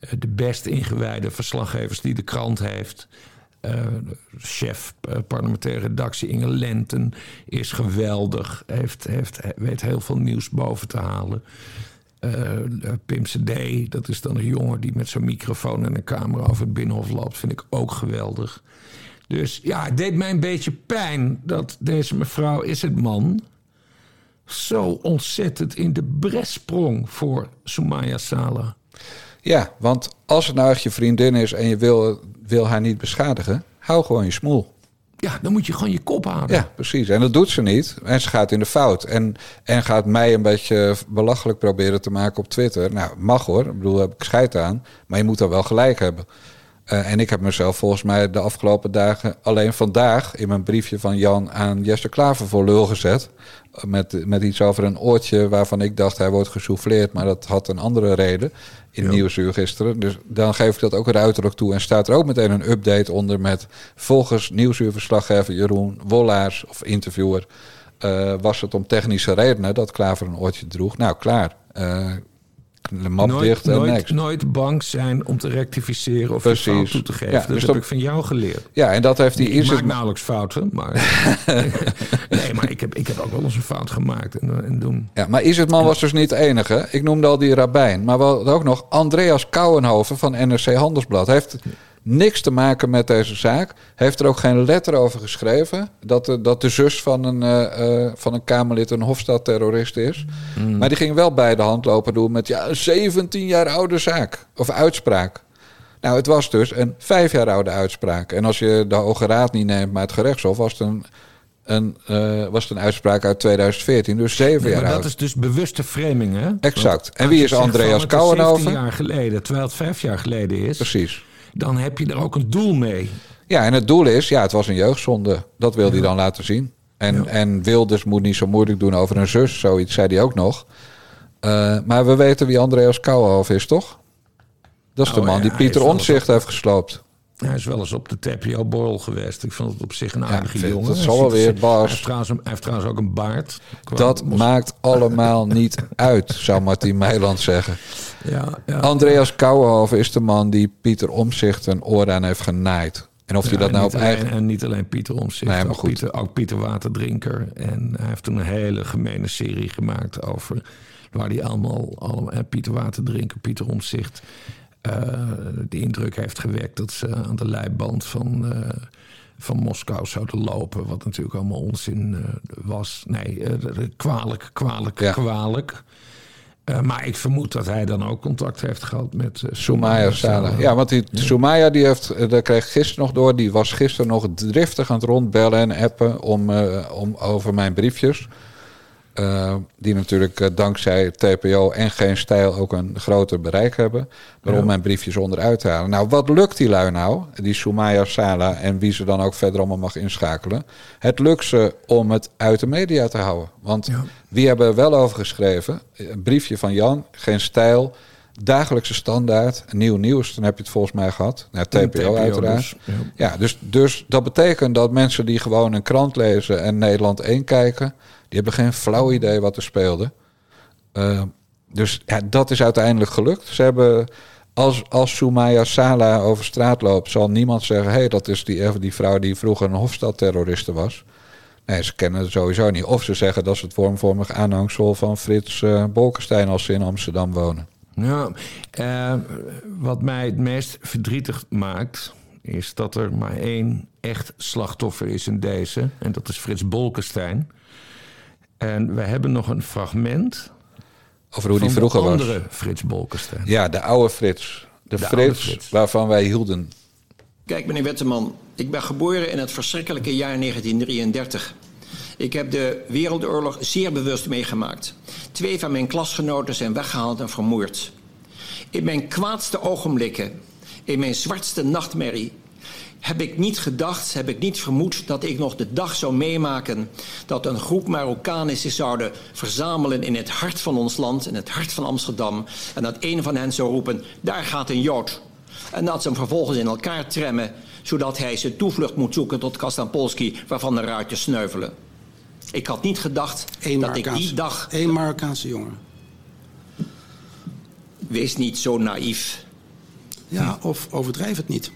uh, de best ingewijde verslaggevers die de krant heeft... Uh, chef parlementaire redactie Inge Lenten is geweldig. Heeft, heeft, weet heel veel nieuws boven te halen. Uh, Pim CD, dat is dan een jongen die met zo'n microfoon en een camera over het binnenhof loopt. Vind ik ook geweldig. Dus ja, het deed mij een beetje pijn dat deze mevrouw is het man zo ontzettend in de bres sprong voor Soumaya Sala. Ja, want als het nou echt je vriendin is en je wil, wil haar niet beschadigen, hou gewoon je smoel. Ja, dan moet je gewoon je kop houden. Ja, precies. En dat doet ze niet. En ze gaat in de fout. En, en gaat mij een beetje belachelijk proberen te maken op Twitter. Nou, mag hoor. Ik bedoel, heb ik scheid aan. Maar je moet er wel gelijk hebben. Uh, en ik heb mezelf volgens mij de afgelopen dagen, alleen vandaag, in mijn briefje van Jan aan Jesse Klaver voor lul gezet. Met, met iets over een oortje waarvan ik dacht hij wordt gesouffleerd, maar dat had een andere reden in ja. Nieuwsuur gisteren. Dus dan geef ik dat ook uiterlijk toe. En staat er ook meteen een update onder met volgens Nieuwsuurverslaggever Jeroen Wollaars of interviewer. Uh, was het om technische redenen dat Klaver een oortje droeg. Nou, klaar. Uh, de map nooit, dicht en nooit, niks. nooit bang zijn om te rectificeren of Precies. fout toe te geven. Ja, dat dus heb dat... ik van jou geleerd. Ja, en dat heeft hij Ik maak nauwelijks fouten, maar... nee, maar ik heb, ik heb ook wel eens een fout gemaakt en, en doen. Ja, maar Isertman was dus niet de enige. Ik noemde al die rabbijn. Maar we hadden ook nog Andreas Kouwenhoven van NRC Handelsblad. Heeft niks te maken met deze zaak. Heeft er ook geen letter over geschreven. Dat de, dat de zus van een, uh, uh, van een Kamerlid een Hofstad-terrorist is. Mm. Maar die ging wel bij de hand lopen doen met ja, een 17 jaar oude zaak. Of uitspraak. Nou, het was dus een vijf jaar oude uitspraak. En als je de Hoge Raad niet neemt, maar het gerechtshof, was het een. Een, uh, was het een uitspraak uit 2014, dus zeven nee, jaar maar oud. Dat is dus bewuste framing, hè? Exact. En wie is Andreas Kouwenhoven? 17 jaar geleden, terwijl het vijf jaar geleden is. Precies dan heb je er ook een doel mee. Ja, en het doel is, ja, het was een jeugdzonde. Dat wil ja. hij dan laten zien. En, ja. en Wilders moet niet zo moeilijk doen over een zus, zoiets zei hij ook nog. Uh, maar we weten wie Andreas Kouwenhof is, toch? Dat is oh, de man ja, die Pieter Omtzigt heeft gesloopt. Hij is wel eens op de Tapio Borrel geweest. Ik vond het op zich een aardige ja, jongen. Dat zal wel weer, Bas. Hij heeft, trouwens, hij heeft trouwens ook een baard. Dat maakt allemaal niet uit, zou Martin Meiland zeggen. Ja, ja, Andreas Kouwenhoven is de man die Pieter Omzicht een oor aan heeft genaaid. En of hij dat nou op alleen, eigen... En niet alleen Pieter Omzicht, nee, ook, Pieter, ook Pieter Waterdrinker. En hij heeft toen een hele gemene serie gemaakt over... waar hij allemaal, allemaal Pieter Waterdrinker, Pieter Omzicht... Uh, de indruk heeft gewekt dat ze aan de leiband van, uh, van Moskou zouden lopen. Wat natuurlijk allemaal onzin uh, was. Nee, kwalijk, kwalijk, ja. kwalijk. Uh, maar ik vermoed dat hij dan ook contact heeft gehad met uh, Soumaya. Ja, want die ja. Soumaya die heeft, daar kreeg gisteren nog door, die was gisteren nog driftig aan het rondbellen en appen om, om over mijn briefjes. Uh, die natuurlijk uh, dankzij TPO en geen stijl ook een groter bereik hebben. Waarom ja. mijn briefjes onderuit halen. Nou, wat lukt die lui nou? Die Soumaya Sala en wie ze dan ook verder allemaal mag inschakelen. Het lukt ze om het uit de media te houden. Want ja. wie hebben er wel over geschreven? Een briefje van Jan, geen stijl. Dagelijkse standaard, nieuw nieuws, dan heb je het volgens mij gehad. Nou, TPO, TPO uiteraard. Dus, ja, ja dus, dus dat betekent dat mensen die gewoon een krant lezen en Nederland 1 kijken die hebben geen flauw idee wat er speelde. Uh, dus ja, dat is uiteindelijk gelukt. Ze hebben, als, als Soumaya Sala over straat loopt, zal niemand zeggen: hé, hey, dat is die, die vrouw die vroeger een Hofstadterroriste was. Nee, ze kennen het sowieso niet. Of ze zeggen dat ze het vormvormig aanhangsel van Frits uh, Bolkestein als ze in Amsterdam wonen. Nou, wat mij het meest verdrietig maakt, is dat er maar één echt slachtoffer is in deze. En dat is Frits Bolkestein. En we hebben nog een fragment. Over hoe die vroeger was. andere Frits Bolkestein. Ja, de oude Frits. De, de Frits, Frits waarvan wij hielden. Kijk, meneer Wetteman, ik ben geboren in het verschrikkelijke jaar 1933. Ik heb de Wereldoorlog zeer bewust meegemaakt. Twee van mijn klasgenoten zijn weggehaald en vermoord. In mijn kwaadste ogenblikken, in mijn zwartste nachtmerrie, heb ik niet gedacht, heb ik niet vermoed dat ik nog de dag zou meemaken dat een groep Marokkanen zich zouden verzamelen in het hart van ons land, in het hart van Amsterdam, en dat een van hen zou roepen: daar gaat een Jood. En dat ze hem vervolgens in elkaar tremmen, zodat hij zijn toevlucht moet zoeken tot Kastampolski, waarvan de ruitjes sneuvelen. Ik had niet gedacht Eén dat ik die dag. Eén Marokkaanse jongen. Wees niet zo naïef. Ja, of overdrijf het niet.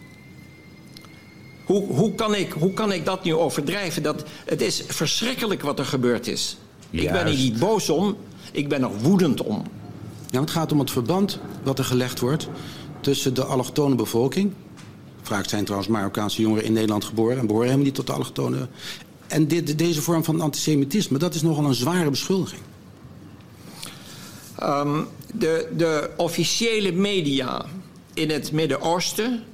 Hoe, hoe, kan ik, hoe kan ik dat nu overdrijven? Dat, het is verschrikkelijk wat er gebeurd is. Juist. Ik ben er niet boos om, ik ben er woedend om. Ja, het gaat om het verband wat er gelegd wordt tussen de allochtone bevolking. Vaak zijn trouwens Marokkaanse jongeren in Nederland geboren en behoren helemaal niet tot de allochtone. En dit, deze vorm van antisemitisme, dat is nogal een zware beschuldiging. Um, de, de officiële media in het Midden-Oosten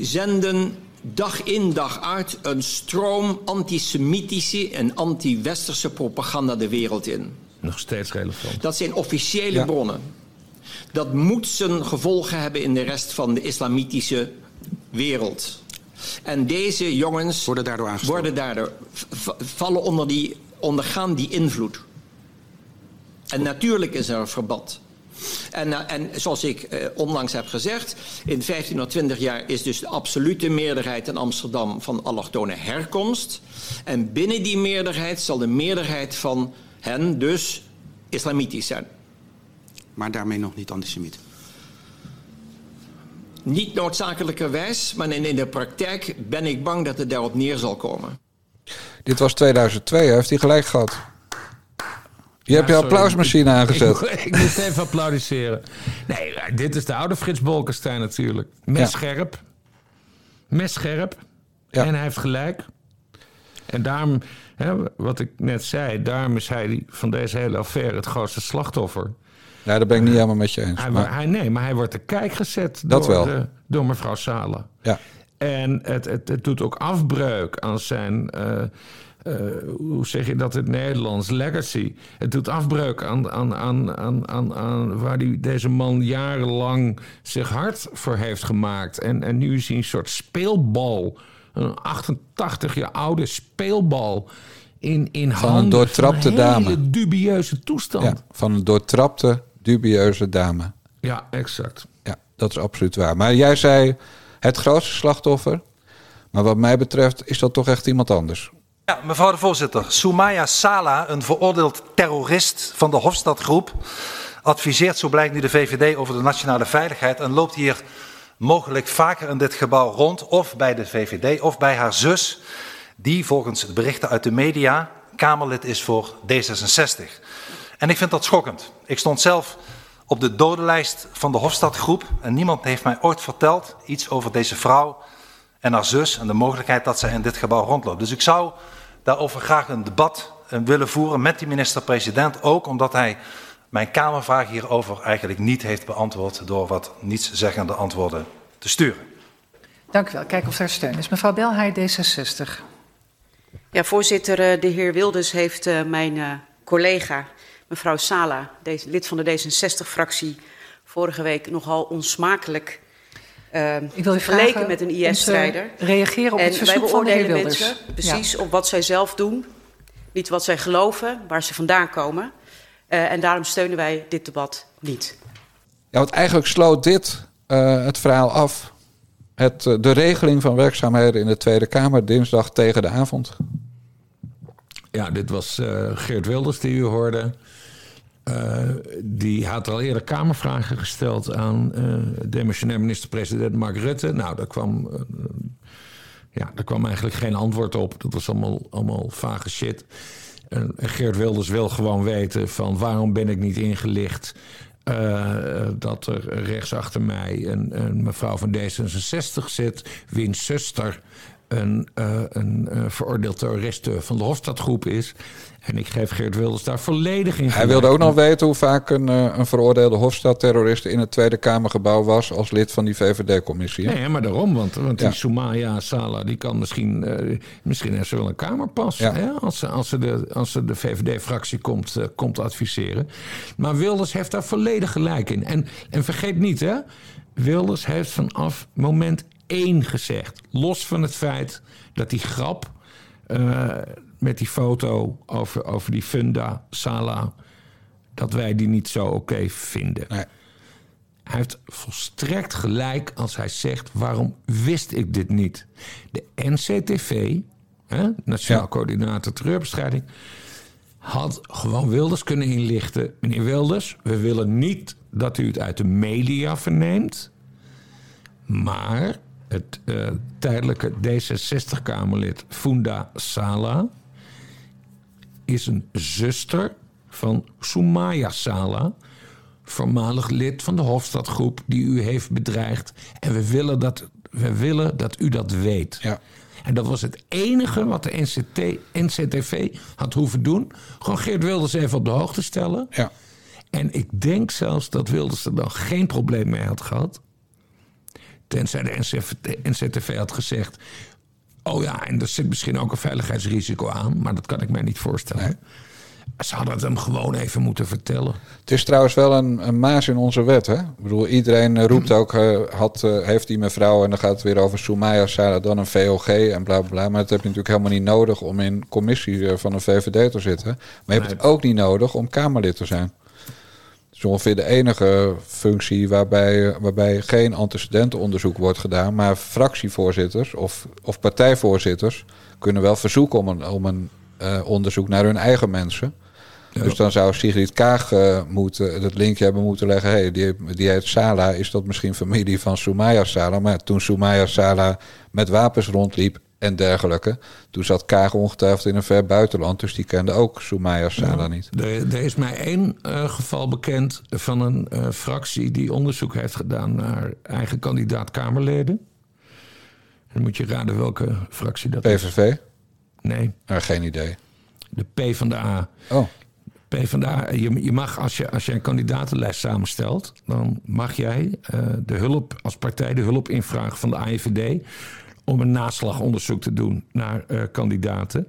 zenden dag in dag uit een stroom antisemitische en anti-westerse propaganda de wereld in. Nog steeds relevant. Dat zijn officiële ja. bronnen. Dat moet zijn gevolgen hebben in de rest van de islamitische wereld. En deze jongens worden daardoor, worden daardoor vallen onder die, ondergaan die invloed. En natuurlijk is er een verband. En, en zoals ik eh, onlangs heb gezegd, in 15 of 20 jaar is dus de absolute meerderheid in Amsterdam van allochtone herkomst. En binnen die meerderheid zal de meerderheid van hen dus islamitisch zijn. Maar daarmee nog niet antisemiet? Niet noodzakelijkerwijs, maar in, in de praktijk ben ik bang dat het daarop neer zal komen. Dit was 2002, heeft hij gelijk gehad. Je hebt je applausmachine aangezet. Ik, ik, moest even applaudisseren. Nee, dit is de oude Frits Bolkestein natuurlijk. Messcherp. Ja. Messcherp. Ja. En hij heeft gelijk. En daarom, hè, wat ik net zei, daarom is hij van deze hele affaire het grootste slachtoffer. Ja, daar ben ik niet helemaal met je eens. Hij, maar... hij, nee, maar hij wordt de kijk gezet door. De, door mevrouw Sala. Ja. En het, het, het doet ook afbreuk aan zijn. Uh, uh, hoe zeg je dat in het Nederlands? Legacy. Het doet afbreuk aan, aan, aan, aan, aan, aan waar die, deze man jarenlang zich hard voor heeft gemaakt. En, en nu is hij een soort speelbal. Een 88 jaar oude speelbal. In, in van een doortrapte een dame. dubieuze toestand. Ja, van een doortrapte, dubieuze dame. Ja, exact. Ja, dat is absoluut waar. Maar jij zei het grootste slachtoffer. Maar wat mij betreft is dat toch echt iemand anders. Ja, mevrouw de voorzitter. Soumaya Sala, een veroordeeld terrorist van de Hofstadgroep, adviseert, zo blijkt nu de VVD, over de nationale veiligheid en loopt hier mogelijk vaker in dit gebouw rond, of bij de VVD of bij haar zus, die volgens berichten uit de media Kamerlid is voor D66. En ik vind dat schokkend. Ik stond zelf op de dodenlijst van de Hofstadgroep en niemand heeft mij ooit verteld iets over deze vrouw en haar zus en de mogelijkheid dat zij in dit gebouw rondloopt. Dus ik zou daarover graag een debat willen voeren met die minister-president, ook omdat hij mijn Kamervraag hierover eigenlijk niet heeft beantwoord door wat nietszeggende antwoorden te sturen. Dank u wel. Kijk of daar steun is. Mevrouw Belhaar, D66. Ja, voorzitter, de heer Wilders heeft mijn collega, mevrouw Sala, deze, lid van de D66-fractie, vorige week nogal onsmakelijk Ik wil je vergeleken met een IS-strijder. reageren op en het verzoek wij van de heer beoordelen Wilders. mensen precies op wat zij zelf doen, niet wat zij geloven, waar ze vandaan komen. Uh, en daarom steunen wij dit debat niet. Ja, want eigenlijk sloot dit uh, het verhaal af. Het, uh, de regeling van werkzaamheden in de Tweede Kamer dinsdag tegen de avond. Ja, dit was uh, Geert Wilders die u hoorde. Uh, die had al eerder Kamervragen gesteld aan uh, demissionair minister-president Mark Rutte. Nou, daar kwam, uh, ja, daar kwam eigenlijk geen antwoord op. Dat was allemaal, allemaal vage shit. En Geert Wilders wil gewoon weten van waarom ben ik niet ingelicht... dat er rechts achter mij een, een mevrouw van D66 zit, wiens zuster een, uh, een uh, veroordeeld terrorist van de Hofstadgroep is. En ik geef Geert Wilders daar volledig in. Hij wilde ook nog weten hoe vaak een, uh, een veroordeelde Hofstadterrorist in het Tweede Kamergebouw was als lid van die VVD-commissie. Nee, maar daarom, want, want ja. die Soumaya Sala die kan misschien, misschien heeft ze wel een kamerpas ja. hè, als, ze, als, ze de, als ze de VVD-fractie komt, komt adviseren. Maar Wilders heeft daar volledig gelijk in. En, en vergeet niet, hè, Wilders heeft vanaf moment één gezegd. Los van het feit dat die grap uh, met die foto over, over die Funda Sala... dat wij die niet zo oké okay vinden. Nee. Hij heeft volstrekt gelijk als hij zegt... waarom wist ik dit niet? De NCTV, hè, Nationaal ja. Coördinator Terreurbestrijding... had gewoon Wilders kunnen inlichten. Meneer Wilders, we willen niet dat u het uit de media verneemt... maar het uh, tijdelijke D66-Kamerlid Funda Sala is een zuster van Soumaya Sala, voormalig lid van de Hofstadgroep die u heeft bedreigd. En we willen dat, we willen dat u dat weet. Ja. En dat was het enige wat de NCT, NCTV had hoeven doen. Gewoon Geert Wilders even op de hoogte stellen. Ja. En ik denk zelfs dat Wilders er dan geen probleem mee had gehad. Tenzij de NCTV had gezegd... oh ja, en er zit misschien ook een veiligheidsrisico aan... maar dat kan ik mij niet voorstellen. Nee. Ze hadden het hem gewoon even moeten vertellen. Het is trouwens wel een, een maas in onze wet. Hè? Ik bedoel, iedereen roept ook... Uh, had, uh, heeft die mevrouw, en dan gaat het weer over Soumaya Sarah... dan een VOG en bla, bla bla. Maar dat heb je natuurlijk helemaal niet nodig... om in commissie van een VVD te zitten. Maar je hebt het ook niet nodig om Kamerlid te zijn. Is ongeveer de enige functie waarbij, waarbij geen antecedentenonderzoek wordt gedaan. Maar fractievoorzitters of, of partijvoorzitters kunnen wel verzoeken om een, om een uh, onderzoek naar hun eigen mensen. Ja. Dus dan zou Sigrid Kaag uh, moeten, het linkje hebben moeten leggen. Hey, die, die heet Sala, is dat misschien familie van Soumaya Sala? Maar toen Soumaya Sala met wapens rondliep en dergelijke. Toen zat Kaag ongetwijfeld in een ver buitenland. Dus die kende ook Soumaya Sala ja, niet. Er, er, is mij één uh, geval bekend van een uh, fractie... die onderzoek heeft gedaan naar eigen kandidaat Kamerleden. Dan moet je raden welke fractie dat PVV? is. PVV? Nee. Uh, geen idee. De P van de A. Oh. P van de A. Je, je mag, als je, als je een kandidatenlijst samenstelt... dan mag jij uh, de hulp, als partij de hulp invragen van de AIVD om een naslagonderzoek te doen naar uh, kandidaten.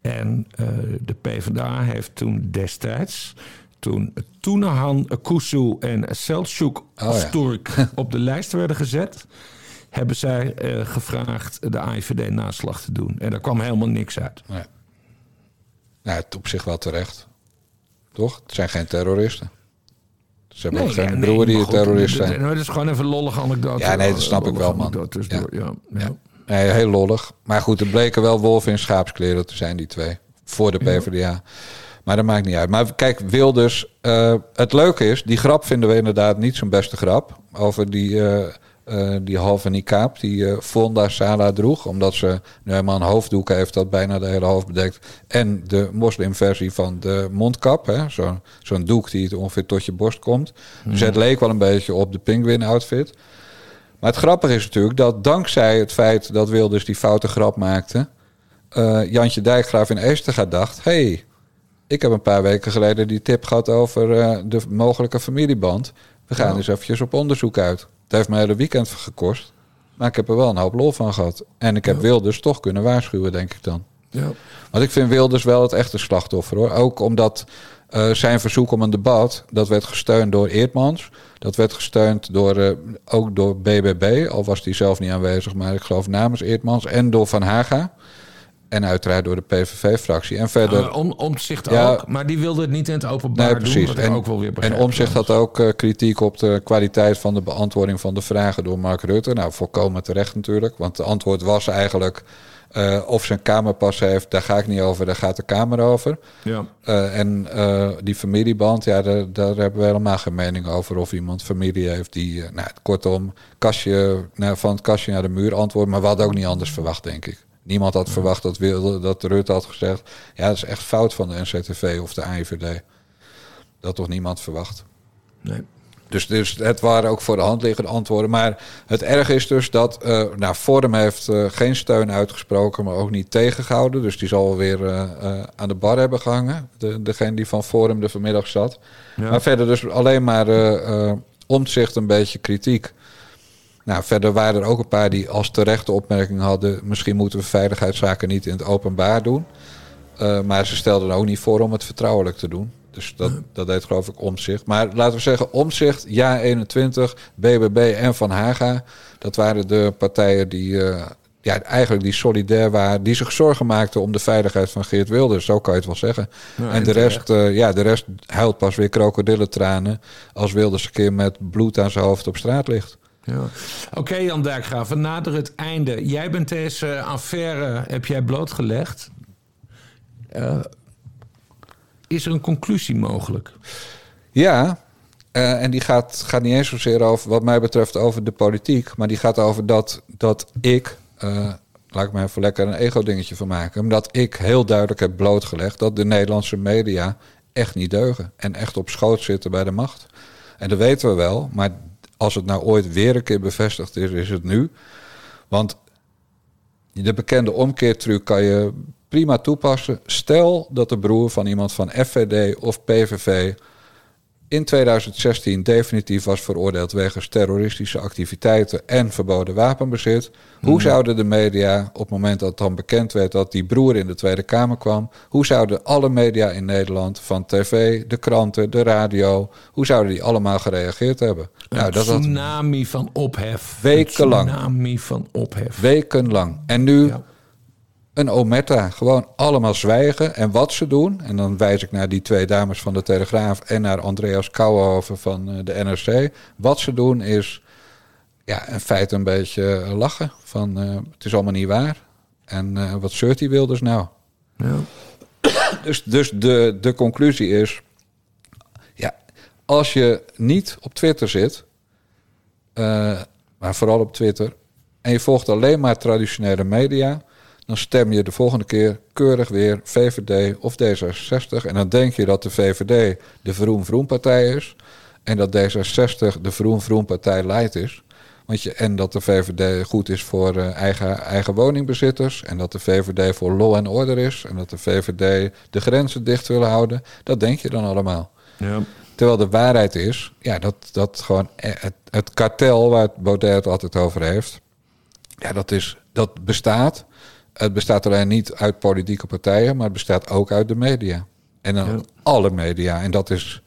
En uh, de PvdA heeft toen destijds, toen Toenahan, Kusu en Selçuk Asturk oh, ja. op de lijst werden gezet, hebben zij uh, gevraagd de AIVD naslag te doen. En daar kwam helemaal niks uit. Nee. Nou, het op zich wel terecht. Toch? Het zijn geen terroristen. Ze hebben nee, ook geen ja, broer nee, die terrorist zijn. Dat is gewoon even een lollige anekdote. Ja, nee, dat snap ik wel, man. Ja. Ja, ja. Nee, heel lollig. Maar goed, er bleken wel wolven in schaapskleren te zijn, die twee. Voor de PvdA. Maar dat maakt niet uit. Maar kijk, Wilders... Uh, het leuke is, die grap vinden we inderdaad niet zo'n beste grap. Over die, uh, uh, die halve niqab die Fonda Sala droeg. Omdat ze nu helemaal een hoofddoek heeft dat bijna de hele hoofd bedekt. En de moslimversie van de mondkap. Zo'n zo doek die ongeveer tot je borst komt. Mm. Dus het leek wel een beetje op de penguin outfit. Maar het grappige is natuurlijk dat dankzij het feit dat Wilders die foute grap maakte... Uh, Jantje Dijkgraaf in Eestega dacht... hey, ik heb een paar weken geleden die tip gehad over de mogelijke familieband. We gaan ja. eens eventjes op onderzoek uit. Het heeft een hele weekend gekost. Maar ik heb er wel een hoop lol van gehad. En ik heb ja. Wilders toch kunnen waarschuwen, denk ik dan. Ja. Want ik vind Wilders wel het echte slachtoffer hoor. Ook omdat uh, zijn verzoek om een debat, dat werd gesteund door Eertmans. Dat werd gesteund door, uh, ook door BBB, al was die zelf niet aanwezig, maar ik geloof namens Eertmans. En door Van Haga. En uiteraard door de PVV-fractie. En verder. Uh, om, omzicht ja, ook, maar die wilde het niet in het openbaar nee, precies. doen. En, ook wel weer en Omzicht had ook uh, kritiek op de kwaliteit van de beantwoording van de vragen door Mark Rutte. Nou, volkomen terecht natuurlijk. Want het antwoord was eigenlijk. Uh, of zijn kamerpas heeft, daar ga ik niet over, daar gaat de Kamer over. Ja. Uh, en uh, die familieband, ja, daar, daar, hebben we helemaal geen mening over. Of iemand familie heeft die, nou, kortom, kastje, nou, van het kastje naar de muur antwoord. Maar we hadden ook niet anders verwacht, denk ik. Niemand had verwacht dat, wilde, dat Rutte had gezegd... ja, dat is echt fout van de NCTV of de AIVD. Dat toch niemand verwacht. Nee. Dus, dus het waren ook voor de hand liggende antwoorden. Maar het erg is dus dat... Uh, nou, Forum heeft uh, geen steun uitgesproken, maar ook niet tegengehouden. Dus die zal weer uh, aan de bar hebben gehangen. De, degene die van Forum er vanmiddag zat. Ja. Maar verder dus alleen maar omzicht een beetje kritiek. Nou, verder waren er ook een paar die als terechte opmerking hadden... misschien moeten we veiligheidszaken niet in het openbaar doen. Uh, maar ze stelden er ook niet voor om het vertrouwelijk te doen. Dus dat, dat deed geloof ik Omzicht. Maar laten we zeggen, Omzicht, Ja 21, BBB en Van Haga... dat waren de partijen die, uh, ja, eigenlijk die solidair waren... die zich zorgen maakten om de veiligheid van Geert Wilders. Zo kan je het wel zeggen. Ja, en de rest, uh, ja, de rest huilt pas weer krokodillentranen... als Wilders een keer met bloed aan zijn hoofd op straat ligt. Ja. Oké, okay, Jan Dijkgraaf, we naderen het einde. Jij bent deze affaire, heb jij blootgelegd. Uh, is er een conclusie mogelijk? Ja, uh, en die gaat, gaat niet eens zozeer over, wat mij betreft, over de politiek. Maar die gaat over dat, dat ik, uh, laat ik me even lekker een ego-dingetje van maken. Omdat ik heel duidelijk heb blootgelegd dat de Nederlandse media echt niet deugen. En echt op schoot zitten bij de macht. En dat weten we wel, maar als het nou ooit weer een keer bevestigd is, is het nu. Want de bekende omkeertruc kan je prima toepassen. Stel dat de broer van iemand van FVD of PVV in 2016 definitief was veroordeeld wegens terroristische activiteiten en verboden wapenbezit. Hoe Mhm. zouden de media, op het moment dat het dan bekend werd dat die broer in de Tweede Kamer kwam, hoe zouden alle media in Nederland, van tv, de kranten, de radio, hoe zouden die allemaal gereageerd hebben? Een Nou, dat had tsunami van ophef. Wekenlang. Een tsunami van ophef. wekenlang. En nu een omerta. Gewoon allemaal zwijgen. En wat ze doen, en dan wijs ik naar die twee dames van de Telegraaf en naar Andreas Kouwenhoven van eh, de NRC. Wat ze doen is ja, in feite een beetje lachen. Van eh, het is allemaal niet waar. En eh, wat zeurt die Wilders nou? Ja. Dus, dus de, de conclusie is: ja, als je niet op Twitter zit, maar vooral op Twitter, en je volgt alleen maar traditionele media, dan stem je de volgende keer keurig weer VVD of D66. En dan denk je dat de VVD de Vroom Vroom partij is en dat D66 de Vroom Vroom partij light is. Want je, en dat de VVD goed is voor eh, eigen, eigen woningbezitters. En dat de VVD voor law en order is. En dat de VVD de grenzen dicht wil houden. Dat denk je dan allemaal. Ja. Terwijl de waarheid is, ja, dat, dat gewoon eh, het, het kartel waar Baudet het altijd over heeft. Ja, dat, is, dat bestaat. Het bestaat alleen niet uit politieke partijen, maar het bestaat ook uit de media. En dan alle media. En dat is,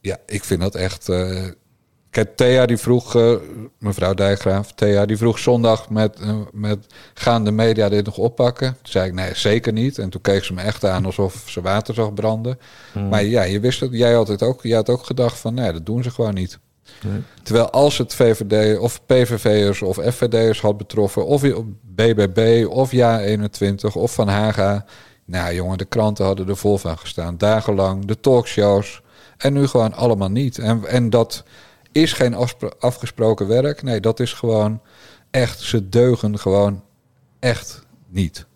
ja, ik vind dat echt. eh, Kijk, Thea die vroeg, eh, mevrouw Dijkgraaf, Thea die vroeg zondag met, eh, met gaan de media dit nog oppakken? Toen zei ik nee, zeker niet. En toen keek ze me echt aan alsof ze water zag branden. Hmm. Maar ja, je wist het, jij had het ook, jij had ook gedacht van nee, dat doen ze gewoon niet. Terwijl als het VVD of PVV'ers of FVD'ers had betroffen, of BBB of Ja21 of Van Haga. Nou jongen, de kranten hadden er vol van gestaan. Dagenlang, de talkshows. En nu gewoon allemaal niet. En, en dat is geen afgesproken werk. Nee, dat is gewoon echt, ze deugen gewoon echt niet.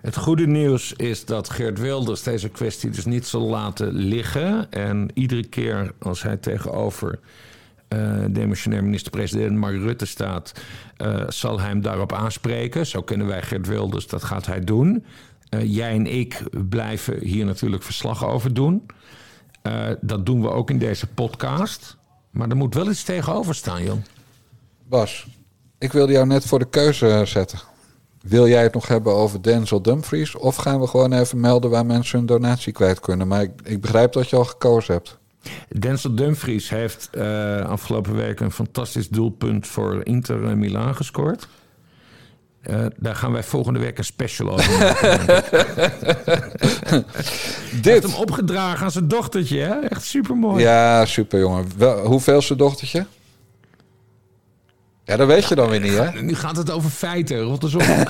Het goede nieuws is dat Geert Wilders deze kwestie dus niet zal laten liggen. En iedere keer als hij tegenover eh demissionair minister-president Mark Rutte staat, eh, zal hij hem daarop aanspreken. Zo kunnen wij Geert Wilders, dat gaat hij doen. Eh, jij en ik blijven hier natuurlijk verslag over doen. Dat doen we ook in deze podcast. Maar er moet wel iets tegenover staan, Jan. Bas, ik wilde jou net voor de keuze zetten. Wil jij het nog hebben over Denzel Dumfries? Of gaan we gewoon even melden waar mensen hun donatie kwijt kunnen? Maar ik, ik begrijp dat je al gekozen hebt. Denzel Dumfries heeft uh, afgelopen week een fantastisch doelpunt voor Inter Milaan gescoord. Uh, daar gaan wij volgende week een special over maken. Dit. Heeft hem opgedragen aan zijn dochtertje, hè? Echt super mooi. Ja, super jongen. Wel, hoeveel zijn dochtertje? Ja, dat weet je dan weer niet, hè? Nu gaat het over feiten, Rotterdam.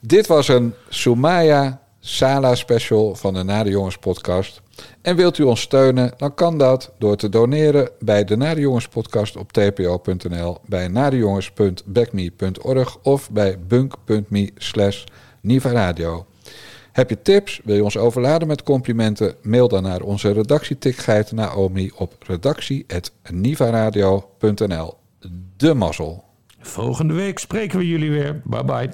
Dit was een Sumaya Sala special van de Nade Jongens podcast. En wilt u ons steunen, dan kan dat door te doneren bij de Nade Jongens podcast op tpo.nl, bij nadejongens.backme.org of bij bunk.me slash Radio. Heb je tips? Wil je ons overladen met complimenten? Mail dan naar onze redactietikgeit Naomi op redactie.nivaradio.nl. De mazzel. Volgende week spreken we jullie weer. Bye bye.